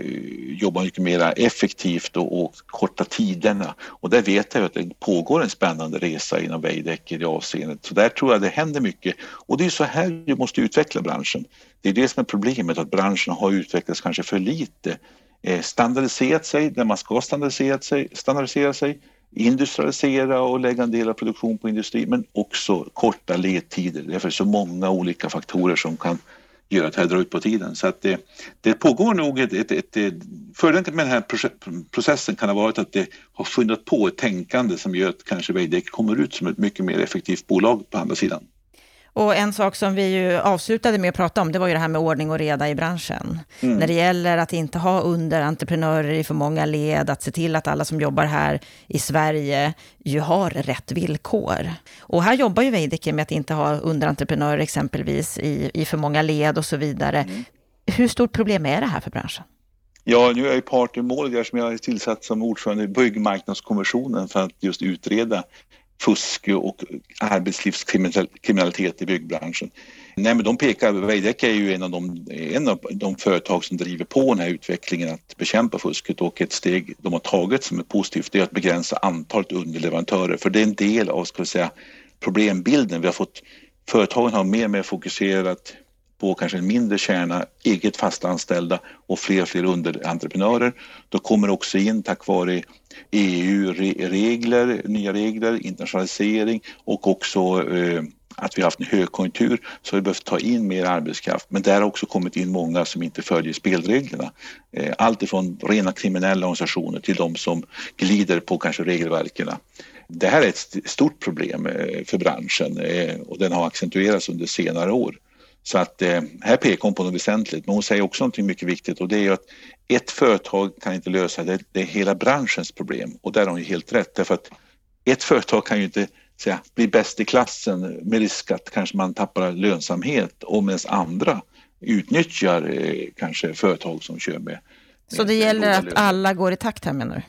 jobba mycket mer effektivt och, och korta tiderna. Och där vet jag att det pågår en spännande resa inom Veidekke i det avseendet. Så där tror jag det händer mycket. Och det är så här vi måste utveckla branschen. Det är det som är problemet, att branschen har utvecklats kanske för lite. Eh, standardiserat sig där man ska standardisera sig, standardisera sig industrialisera och lägga en del av produktion på industri men också korta ledtider. Det är så många olika faktorer som kan göra att det här drar ut på tiden. Så att det, det pågår nog ett, ett, ett, ett Fördelen med den här processen kan ha varit att det har skyndat på ett tänkande som gör att kanske Veidekke kommer ut som ett mycket mer effektivt bolag på andra sidan. Och en sak som vi ju avslutade med att prata om, det var ju det här med ordning och reda i branschen. Mm. När det gäller att inte ha underentreprenörer i för många led, att se till att alla som jobbar här i Sverige ju har rätt villkor. Och här jobbar ju Veidekke med att inte ha underentreprenörer exempelvis i, i för många led och så vidare. Mm. Hur stort problem är det här för branschen? Ja, nu är jag ju part i målet som jag är tillsatt som ordförande i Byggmarknadskommissionen för att just utreda fusk och arbetslivskriminalitet i byggbranschen. Nej, men de pekar, Veidekke är ju en av, de, en av de företag som driver på den här utvecklingen att bekämpa fusket och ett steg de har tagit som är positivt är att begränsa antalet underleverantörer för det är en del av ska vi säga, problembilden. Vi har fått, företagen har mer och mer fokuserat på kanske en mindre kärna eget fastanställda och fler och fler underentreprenörer. Då kommer också in tack vare EU-regler, nya regler, internationalisering och också eh, att vi har haft en högkonjunktur så vi behövt ta in mer arbetskraft. Men där har också kommit in många som inte följer spelreglerna. Eh, allt ifrån rena kriminella organisationer till de som glider på kanske regelverken. Det här är ett stort problem eh, för branschen eh, och den har accentuerats under senare år. Så att här pekar hon på något väsentligt, men hon säger också något mycket viktigt och det är att ett företag kan inte lösa det, det är hela branschens problem och där har hon ju helt rätt därför att ett företag kan ju inte säga, bli bäst i klassen med risk att kanske man tappar lönsamhet och medan andra utnyttjar eh, kanske företag som kör med. Så det gäller att alla går i takt här menar du?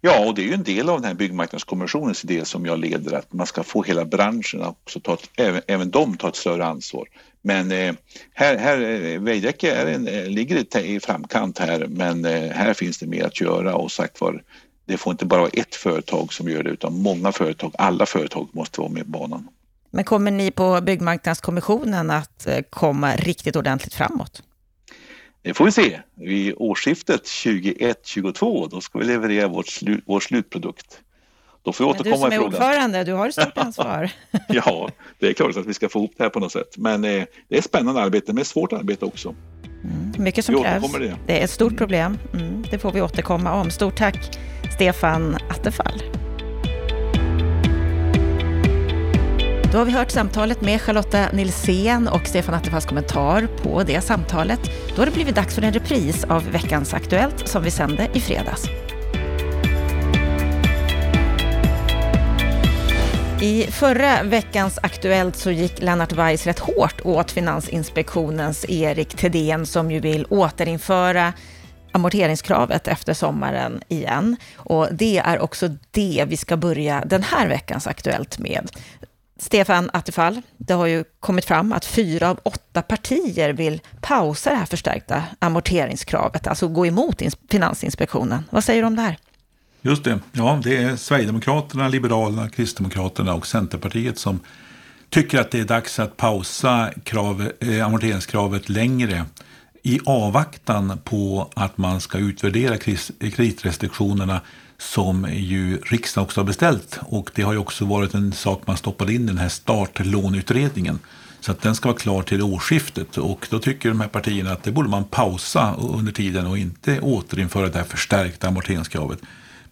Ja, och det är ju en del av den här byggmarknadskommissionens idé som jag leder, att man ska få hela branschen också ta även, även de ta ett större ansvar. Men eh, här, här eh, Veidekke är en, eh, ligger i framkant här, men här finns det mer att göra och sagt var, det får inte bara vara ett företag som gör det utan många företag, alla företag måste vara med på banan. Men kommer ni på Byggmarknadskommissionen att komma riktigt ordentligt framåt? Det får vi se. Vid årsskiftet 21-22 då ska vi leverera vårt slu vår slutprodukt. Då får vi återkomma Men du som är ordförande, du har ett stort ansvar. ja, det är klart att vi ska få ihop det här på något sätt. Men eh, det är spännande arbete, men svårt arbete också. Mm, mycket som krävs. Det. det. är ett stort problem. Mm, det får vi återkomma om. Stort tack Stefan Attefall. Då har vi hört samtalet med Charlotta Nilsén och Stefan Attefalls kommentar på det samtalet. Då har det blivit dags för en repris av veckans Aktuellt som vi sände i fredags. I förra veckans Aktuellt så gick Lennart Weiss rätt hårt åt Finansinspektionens Erik Thedéen som ju vill återinföra amorteringskravet efter sommaren igen. Och det är också det vi ska börja den här veckans Aktuellt med. Stefan Attefall, det har ju kommit fram att fyra av åtta partier vill pausa det här förstärkta amorteringskravet, alltså gå emot Finansinspektionen. Vad säger du om det här? Just det, ja det är Sverigedemokraterna, Liberalerna, Kristdemokraterna och Centerpartiet som tycker att det är dags att pausa krav, eh, amorteringskravet längre i avvaktan på att man ska utvärdera kreditrestriktionerna som ju riksdagen också har beställt. Och det har ju också varit en sak man stoppade in i den här startlåneutredningen. Så att den ska vara klar till årsskiftet. Och då tycker de här partierna att det borde man pausa under tiden och inte återinföra det här förstärkta amorteringskravet.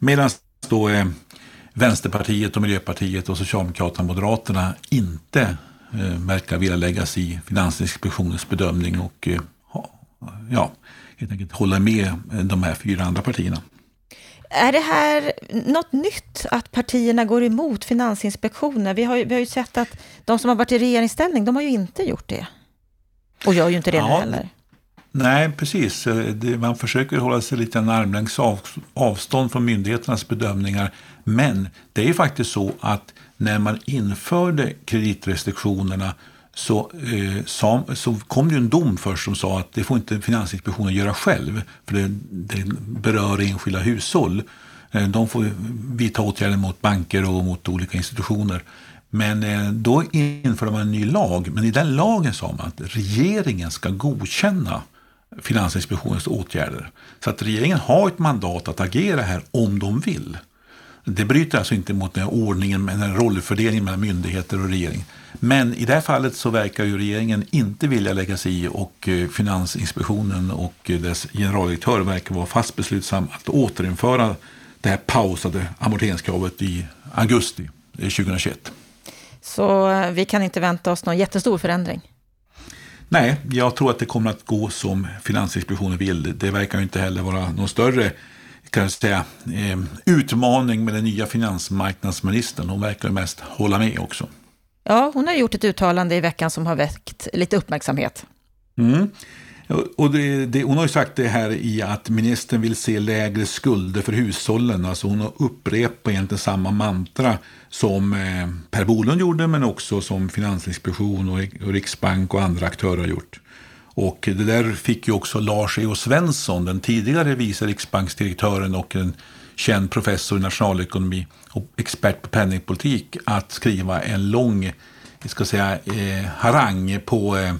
Medan då eh, Vänsterpartiet och Miljöpartiet och Socialdemokraterna och Moderaterna inte eh, verkar vilja lägga sig i Finansinspektionens bedömning och eh, ja, helt enkelt hålla med de här fyra andra partierna. Är det här något nytt att partierna går emot Finansinspektionen? Vi har, ju, vi har ju sett att de som har varit i regeringsställning, de har ju inte gjort det. Och gör ju inte det ja, heller. Nej, precis. Eh, man försöker hålla sig lite en armlängds avstånd från myndigheternas bedömningar. Men det är faktiskt så att när man införde kreditrestriktionerna så, eh, sa, så kom det en dom först som sa att det får inte Finansinspektionen göra själv, för det, det berör enskilda hushåll. Eh, de får vidta åtgärder mot banker och mot olika institutioner. Men eh, då införde man en ny lag, men i den lagen sa man att regeringen ska godkänna Finansinspektionens åtgärder. Så att regeringen har ett mandat att agera här om de vill. Det bryter alltså inte mot den ordningen med den rollfördelningen mellan myndigheter och regering. Men i det här fallet så verkar ju regeringen inte vilja lägga sig i och eh, Finansinspektionen och eh, dess generaldirektör verkar vara fast beslutsam att återinföra det här pausade amorteringskravet i augusti eh, 2021. Så vi kan inte vänta oss någon jättestor förändring? Nej, jag tror att det kommer att gå som Finansinspektionen vill. Det verkar inte heller vara någon större kan jag säga, eh, utmaning med den nya finansmarknadsministern. Hon verkar mest hålla med också. Ja, hon har gjort ett uttalande i veckan som har väckt lite uppmärksamhet. Mm. Och det, det, hon har ju sagt det här i att ministern vill se lägre skulder för hushållen. Alltså hon har upprepat egentligen samma mantra som eh, Per Bolund gjorde men också som Finansinspektion och, och Riksbank och andra aktörer har gjort. Och det där fick ju också Lars E.O. Svensson, den tidigare vice riksbanksdirektören och en känd professor i nationalekonomi och expert på penningpolitik, att skriva en lång ska säga, eh, harang på eh,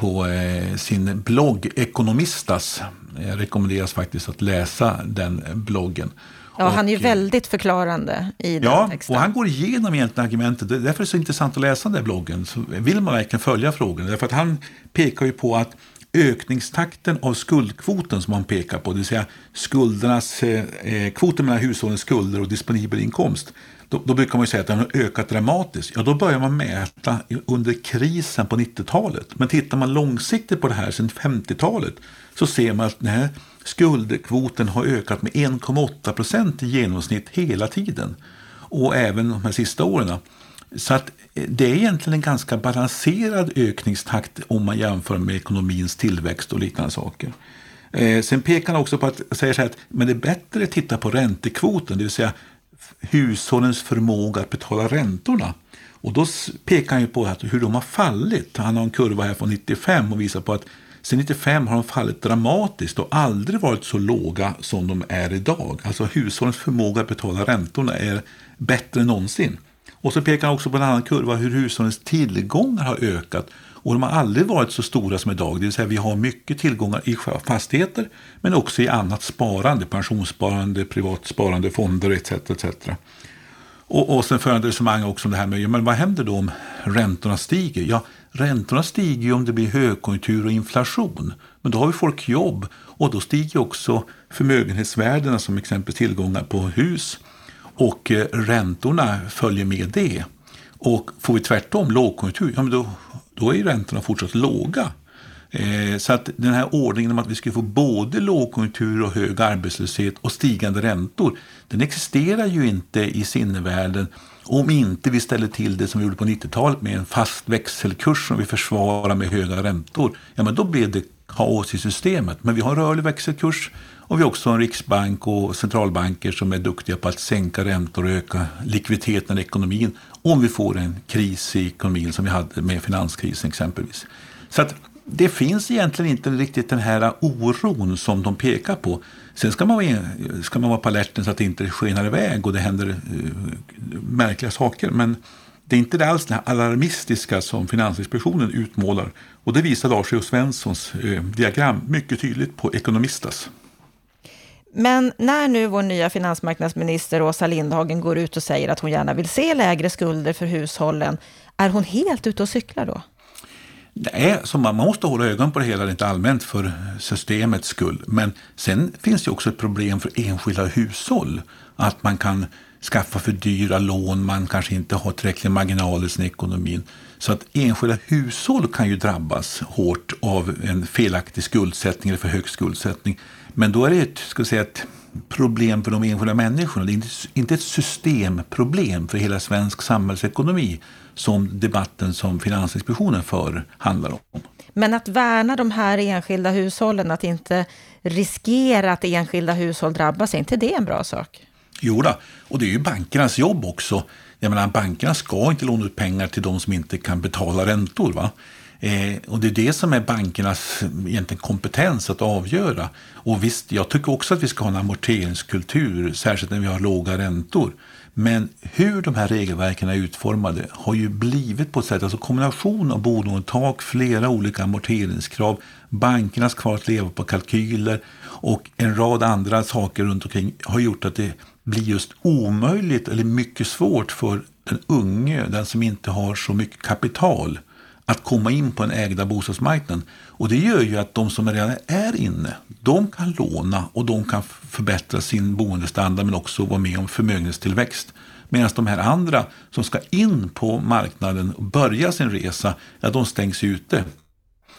på eh, sin blogg Ekonomistas. Jag rekommenderas faktiskt att läsa den bloggen. Ja, och, han är ju väldigt förklarande i den ja, texten. och han går igenom egentligen argumentet. Därför är det så intressant att läsa den där bloggen. Så vill man verkligen följa frågan. Därför att han pekar ju på att ökningstakten av skuldkvoten som han pekar på, det vill säga skuldernas, eh, eh kvoten mellan hushållens skulder och disponibel inkomst, då, då, brukar man säga att den har ökat dramatiskt. Ja, då börjar man mäta under krisen på 90-talet. Men tittar man långsiktigt på det här sedan 50-talet så ser man att den här skuldkvoten har ökat med 1,8 procent i genomsnitt hela tiden. Och även de här sista åren. Så att eh, det är egentligen en ganska balanserad ökningstakt om man jämför med ekonomins tillväxt och liknande saker. Eh, sen pekar han också på att, säger så att men det är bättre att titta på räntekvoten, det vill säga hushållens förmåga att betala räntorna. Och då pekar han ju på att hur de har fallit. Han har en kurva här från 95 och visar på att sedan 95 har de fallit dramatiskt och aldrig varit så låga som de är idag. Alltså hushållens förmåga att betala räntorna är bättre än någonsin. Och så pekar han också på en annan kurva hur hushållens tillgångar har ökat och de har aldrig varit så stora som idag. Det vill säga vi har mycket tillgångar i fastigheter men också i annat sparande, pensionssparande, privat sparande, fonder etc. etc. Och, och sen för han resonemang också om det här med ja, men vad händer då om räntorna stiger? Ja, räntorna stiger ju om det blir högkonjunktur och inflation. Men då har ju folk jobb och då stiger också förmögenhetsvärdena som exempelvis tillgångar på hus och eh, räntorna följer med det. Och får vi tvärtom lågkonjunktur, ja men då då är ju räntorna fortsatt låga. Eh, så att den här ordningen om att vi skulle få både lågkonjunktur och hög arbetslöshet och stigande räntor, den existerar ju inte i sinnevärlden om inte vi ställer till det som vi gjorde på 90-talet med en fast växelkurs som vi försvarar med höga räntor. Ja, men då blev det kaos i systemet. Men vi har en rörlig växelkurs och vi har också en riksbank och centralbanker som är duktiga på att sänka räntor och öka likviditeten i ekonomin om vi får en kris i ekonomin som vi hade med finanskrisen exempelvis. Så att det finns egentligen inte riktigt den här oron som de pekar på. Sen ska man vara, ska man vara på alerten så att det inte skenar iväg och det händer uh, märkliga saker. Men det är inte alls det här alarmistiska som Finansinspektionen utmålar. Och det visar Lars E. Svenssons uh, eh, diagram mycket tydligt på Ekonomistas. Men när nu vår nya finansmarknadsminister Åsa Lindhagen går ut och säger att hon gärna vill se lägre skulder för hushållen, är hon helt ute och cyklar då? Nej, så man måste hålla ögonen på det hela rent allmänt för systemets skull. Men sen finns det också ett problem för enskilda hushåll. Att man kan skaffa för dyra lån, man kanske inte har tillräckliga marginaler i sin ekonomi. Så att enskilda hushåll kan ju drabbas hårt av en felaktig skuldsättning eller för hög skuldsättning. Men då är det ett, ska säga, ett problem för de enskilda människorna. Det är inte ett systemproblem för hela svensk samhällsekonomi som debatten som Finansinspektionen för handlar om. Men att värna de här enskilda hushållen, att inte riskera att enskilda hushåll drabbas, är inte det en bra sak? Jo då, och det är ju bankernas jobb också. Jag menar, bankerna ska inte låna ut pengar till de som inte kan betala räntor. Va? Eh, och det är det som är bankernas egentligen kompetens att avgöra. Och visst, jag tycker också att vi ska ha en amorteringskultur, särskilt när vi har låga räntor. Men hur de här regelverken är utformade har ju blivit på ett sätt, alltså kombination av bolånetak, flera olika amorteringskrav, bankernas kvar att leva på kalkyler och en rad andra saker runt omkring har gjort att det blir just omöjligt eller mycket svårt för den unge, den som inte har så mycket kapital, att komma in på den ägda bostadsmarknaden. Och det gör ju att de som redan är inne, de kan låna och de kan förbättra sin boendestandard men också vara med om förmögenhetstillväxt. Medan de här andra som ska in på marknaden och börja sin resa, ja, de stängs ute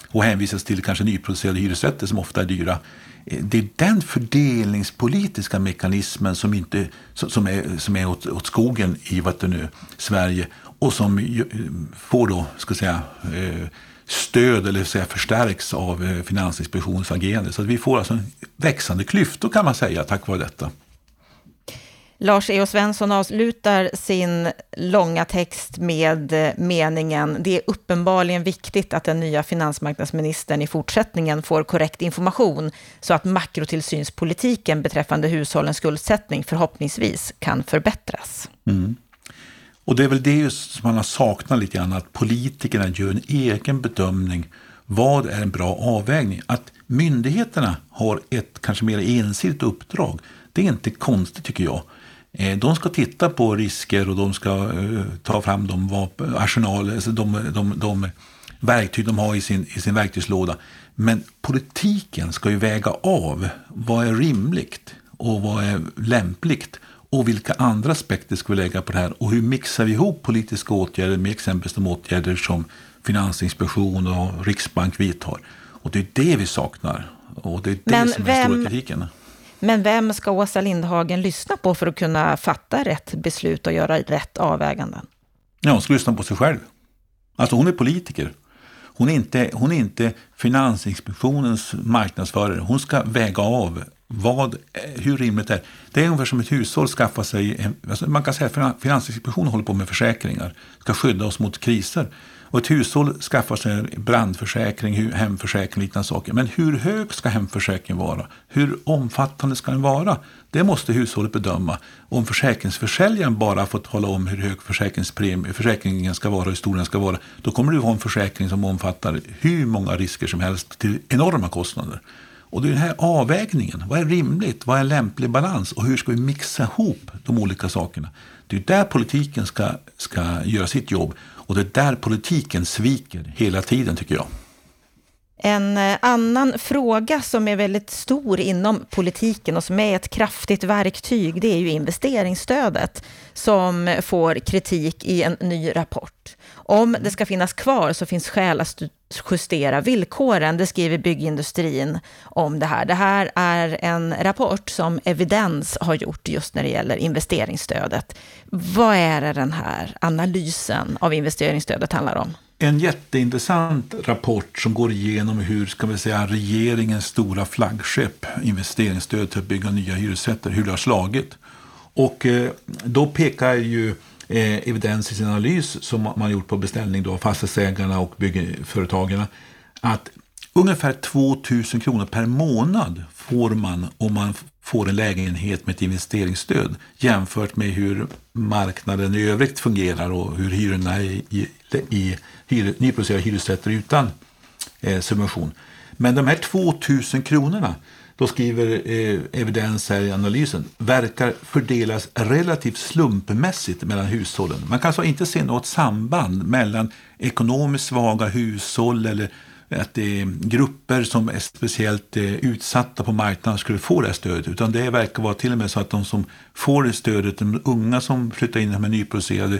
och hänvisas till kanske nyproducerade hyresrätter som ofta är dyra. Eh, det är den fördelningspolitiska mekanismen som, inte, som är, som är åt, åt skogen i vad nu, Sverige och som får då, ska säga, eh, stöd eller säga, förstärks av eh, Finansinspektionens agerande. Så att vi får alltså en växande klyftor kan man säga tack vare detta. Lars E.O. Svensson avslutar sin långa text med eh, meningen Det är uppenbarligen viktigt att den nya finansmarknadsministern i fortsättningen får korrekt information så att makrotillsynspolitiken beträffande hushållens skuldsättning förhoppningsvis kan förbättras. Mm. Och det är väl det som man har saknat lite grann, att politikerna gör en egen bedömning. Vad är en bra avvägning? Att myndigheterna har ett kanske mer ensidigt uppdrag, det är inte konstigt tycker jag. Eh, de ska titta på risker och de ska eh, ta fram de vapen, alltså de, de, de verktyg de har i sin, i sin verktygslåda. Men politiken ska ju väga av vad är rimligt och vad är lämpligt och vilka andra aspekter ska vi lägga på det här och hur mixar vi ihop politiska åtgärder med exempelvis de åtgärder som Finansinspektion och Riksbank vidtar. Och det är det vi saknar och det är det Men som är vem, stora kritiken. Men vem ska Åsa Lindhagen lyssna på för att kunna fatta rätt beslut och göra rätt avväganden? Ja, hon ska lyssna på sig själv. Alltså hon är politiker. Hon är inte, hon är inte Finansinspektionens marknadsförare. Hon ska väga av vad, eh, hur rimligt det är. Det är ungefär som ett hushåll skaffar sig, alltså man kan säga att Finansinspektionen håller på med försäkringar, ska skydda oss mot kriser. Och ett hushåll skaffar sig brandförsäkring, hemförsäkring, liknande saker. Men hur hög ska hemförsäkringen vara? Hur omfattande ska den vara? Det måste hushållet bedöma. Om försäkringsförsäljaren bara får tala om hur hög försäkringen ska vara, hur stor den ska vara, då kommer du ha en försäkring som omfattar hur många risker som helst till enorma kostnader. Och det är den här avvägningen. Vad är rimligt? Vad är lämplig balans? Och hur ska vi mixa ihop de olika sakerna? Det är där politiken ska, ska göra sitt jobb. Och det är där politiken sviker hela tiden tycker jag. En eh, annan fråga som är väldigt stor inom politiken och som är ett kraftigt verktyg, det är ju investeringsstödet som får kritik i en ny rapport. Om det ska finnas kvar så finns skäl att justera villkoren, det skriver byggindustrin om det här. Det här är en rapport som Evidens har gjort just när det gäller investeringsstödet. Vad är det den här analysen av investeringsstödet handlar om? En jätteintressant rapport som går igenom hur ska vi säga, regeringens stora flaggskepp, investeringsstöd till att bygga nya hyresrätter, hur det har slagit. Och eh, då pekar ju eh, evidens i sin analys som man gjort på beställning av fastighetsägarna och byggföretagen att ungefär 2 000 kronor per månad får man om man får en lägenhet med ett investeringsstöd jämfört med hur marknaden i övrigt fungerar och hur hyrorna i, i, i hyr, nyproducerade hyresrätter utan eh, subvention. Men de här 2000 kronorna, då skriver eh, evidens här i analysen, verkar fördelas relativt slumpmässigt mellan hushållen. Man kan alltså inte se något samband mellan ekonomiskt svaga hushåll eller att det är grupper som är speciellt eh, utsatta på marknaden skulle få det här stödet. Utan det verkar vara till och med så att de som får det stödet, de unga som flyttar in med nyproducerade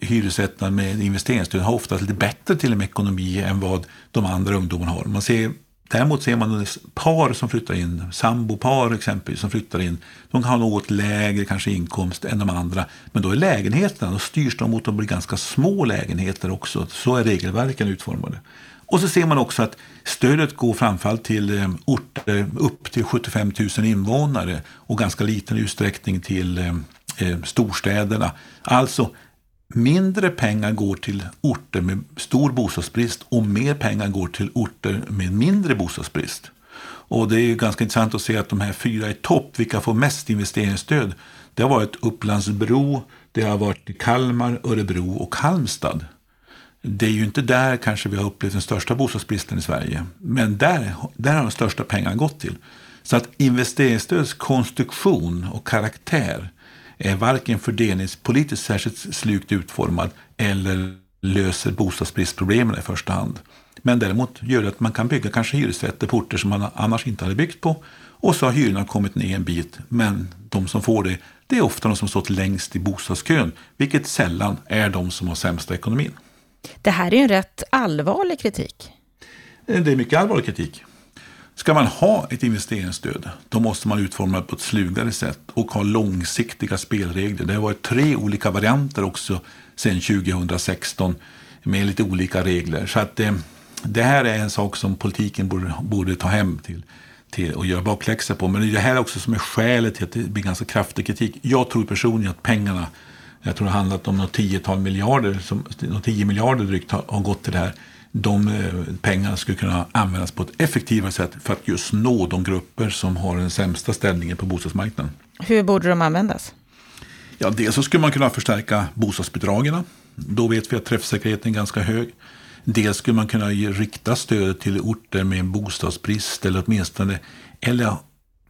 hyresrätterna med investeringsstöd har oftast lite bättre till och med ekonomi än vad de andra ungdomarna har. Man ser, däremot ser man par som flyttar in, sambopar exempelvis som flyttar in, de kan ha något lägre kanske inkomst än de andra. Men då är lägenheterna, då styrs de mot att bli ganska små lägenheter också. Så är regelverken utformade. Och så ser man också att stödet går framförallt till eh, orter upp till 75 000 invånare och ganska liten utsträckning till eh, eh, storstäderna. Alltså mindre pengar går till orter med stor bostadsbrist och mer pengar går till orter med mindre bostadsbrist. Och det är ju ganska intressant att se att de här fyra i topp, vilka får mest investeringsstöd? Det har varit Upplandsbro, det har varit Kalmar, Örebro och Halmstad. Det är ju inte där kanske vi har upplevt den största bostadsbristen i Sverige. Men där, där har de största pengarna gått till. Så att investeringsstödets konstruktion och karaktär är varken fördelningspolitiskt särskilt slukt utformad eller löser bostadsbristproblemen i första hand. Men däremot gör det att man kan bygga kanske hyresrätter på orter som man annars inte hade byggt på. Och så har hyrorna kommit ner en bit, men de som får det, det är ofta de som stått längst i bostadskön, vilket sällan är de som har sämsta ekonomin. Det här är ju en rätt allvarlig kritik. Eh, det är mycket allvarlig kritik. Ska man ha ett investeringsstöd, då måste man utforma det på ett slugare sätt och ha långsiktiga spelregler. Det har varit tre olika varianter också sedan 2016 med lite olika regler. Så att, eh, det här är en sak som politiken borde, borde ta hem till, till och göra bakläxa på. Men det är det här också som är skälet till att det blir ganska kraftig kritik. Jag tror personligen att pengarna, jag tror det har handlat om något tiotal miljarder, som, något tio miljarder drygt har, har gått till det här. De eh, pengarna skulle kunna användas på ett effektivare sätt för att just nå de grupper som har den sämsta ställningen på bostadsmarknaden. Hur borde de användas? Ja, dels så skulle man kunna förstärka bostadsbidragen. Då vet vi att träffsäkerheten är ganska hög. Dels skulle man kunna rikta stödet till orter med bostadsbrist eller åtminstone eller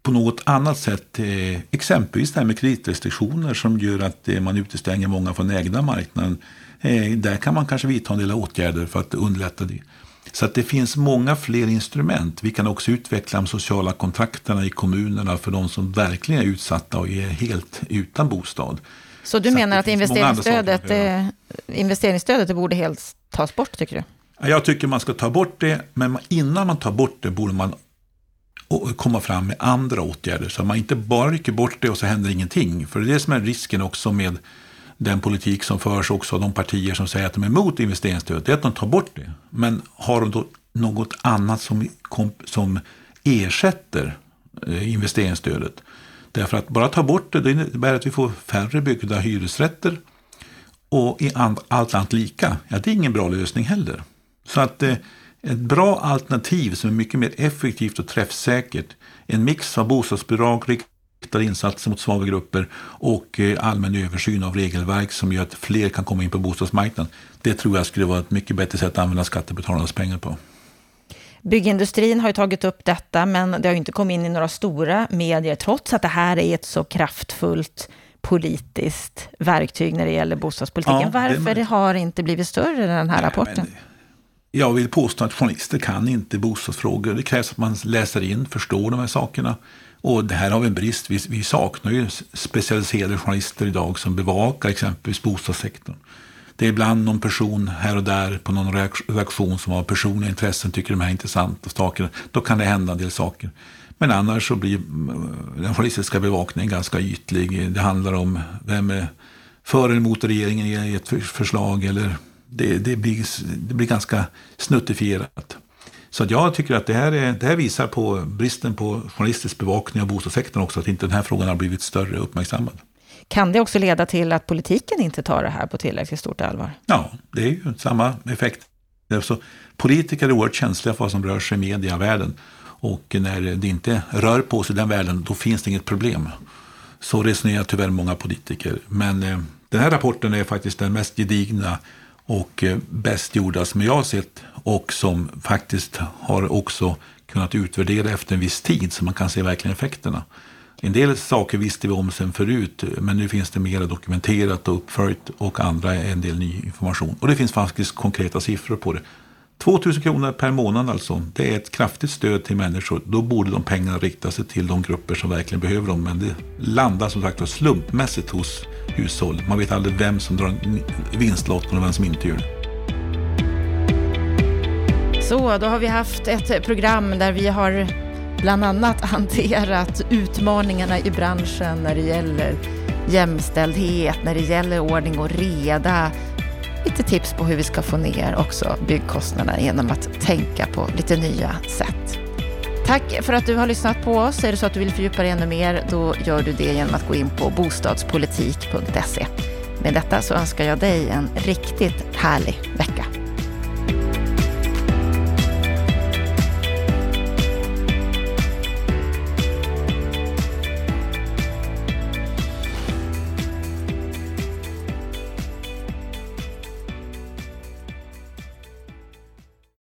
på något annat sätt, eh, exempelvis det här med kreditrestriktioner som gör att eh, man utestänger många från ägda marknaden. Eh, där kan man kanske vidta en del åtgärder för att underlätta det. Så att det finns många fler instrument. Vi kan också utveckla de sociala kontrakterna i kommunerna för de som verkligen är utsatta och är helt utan bostad. Så du Så menar att, att investeringsstödet, eh, investeringsstödet borde helt tas bort, tycker du? Jag tycker man ska ta bort det, men innan man tar bort det borde man och komma fram med andra åtgärder. Så att man inte bara rycker bort det och så händer ingenting. För det är det som är risken också med den politik som förs också av de partier som säger att de är emot investeringsstöd, det är att de tar bort det. Men har de då något annat som, som ersätter eh, investeringsstödet? Därför att bara ta bort det, det innebär att vi får färre byggda hyresrätter och i allt annat lika. Ja, det är ingen bra lösning heller. Så att eh, ett bra alternativ som är mycket mer effektivt och träffsäkert, en mix av bostadsbidrag, riktade insatser mot svaga grupper och eh, allmän översyn av regelverk som gör att fler kan komma in på bostadsmarknaden. Det tror jag skulle vara ett mycket bättre sätt att använda skattebetalarnas pengar på. Byggindustrin har ju tagit upp detta, men det har inte kommit in i några stora medier, trots att det här är ett så kraftfullt politiskt verktyg när det gäller bostadspolitiken. Ja, Varför det har inte blivit större den här Nej, rapporten? Men, jag vill påstå att journalister kan inte bostadsfrågor. Det krävs att man läser in, förstår de här sakerna. Och det här har vi en brist. Vi, vi saknar ju specialiserade journalister idag som bevakar exempelvis bostadssektorn. Det är ibland någon person här och där på någon redaktion som har personliga intressen, tycker de här är intressanta saker. Då kan det hända en del saker. Men annars så blir eh, den journalistiska bevakningen ganska ytlig. Det handlar om vem är för eller emot regeringen i ett förslag. Eller det, det, blir, det blir ganska snuttifierat. Så att jag tycker att det här, är, det här visar på bristen på journalistisk bevakning av bostadssektorn också, att inte den här frågan har blivit större uppmärksammad. Kan det också leda till att politiken inte tar det här på tillräckligt stort allvar? Ja, det är ju samma effekt. Alltså, politiker är oerhört känsliga för vad som rör sig i medievärlden. Och när det inte rör på sig i den världen, då finns det inget problem. Så resonerar tyvärr många politiker. Men eh, den här rapporten är faktiskt den mest gedigna och eh, bäst gjorda som jag har sett och som faktiskt har också kunnat utvärdera efter en viss tid så man kan se verkligen effekterna. En del saker visste vi om sen förut men nu finns det mer dokumenterat och uppföljt och andra är en del ny information. Och det finns faktiskt konkreta siffror på det. 2000 kronor per månad alltså. Det är ett kraftigt stöd till människor. Då borde de pengarna rikta sig till de grupper som verkligen behöver dem. Men det landar som sagt slumpmässigt hos hushåll. Man vet aldrig vem som drar vinstlotten och vem som inte gör det. Så, då har vi haft ett program där vi har bland annat hanterat utmaningarna i branschen när det gäller jämställdhet, när det gäller ordning och reda, lite tips på hur vi ska få ner också byggkostnaderna genom att tänka på lite nya sätt. Tack för att du har lyssnat på oss. Är det så att du vill fördjupa dig ännu mer, då gör du det genom att gå in på bostadspolitik.se. Med detta så önskar jag dig en riktigt härlig vecka.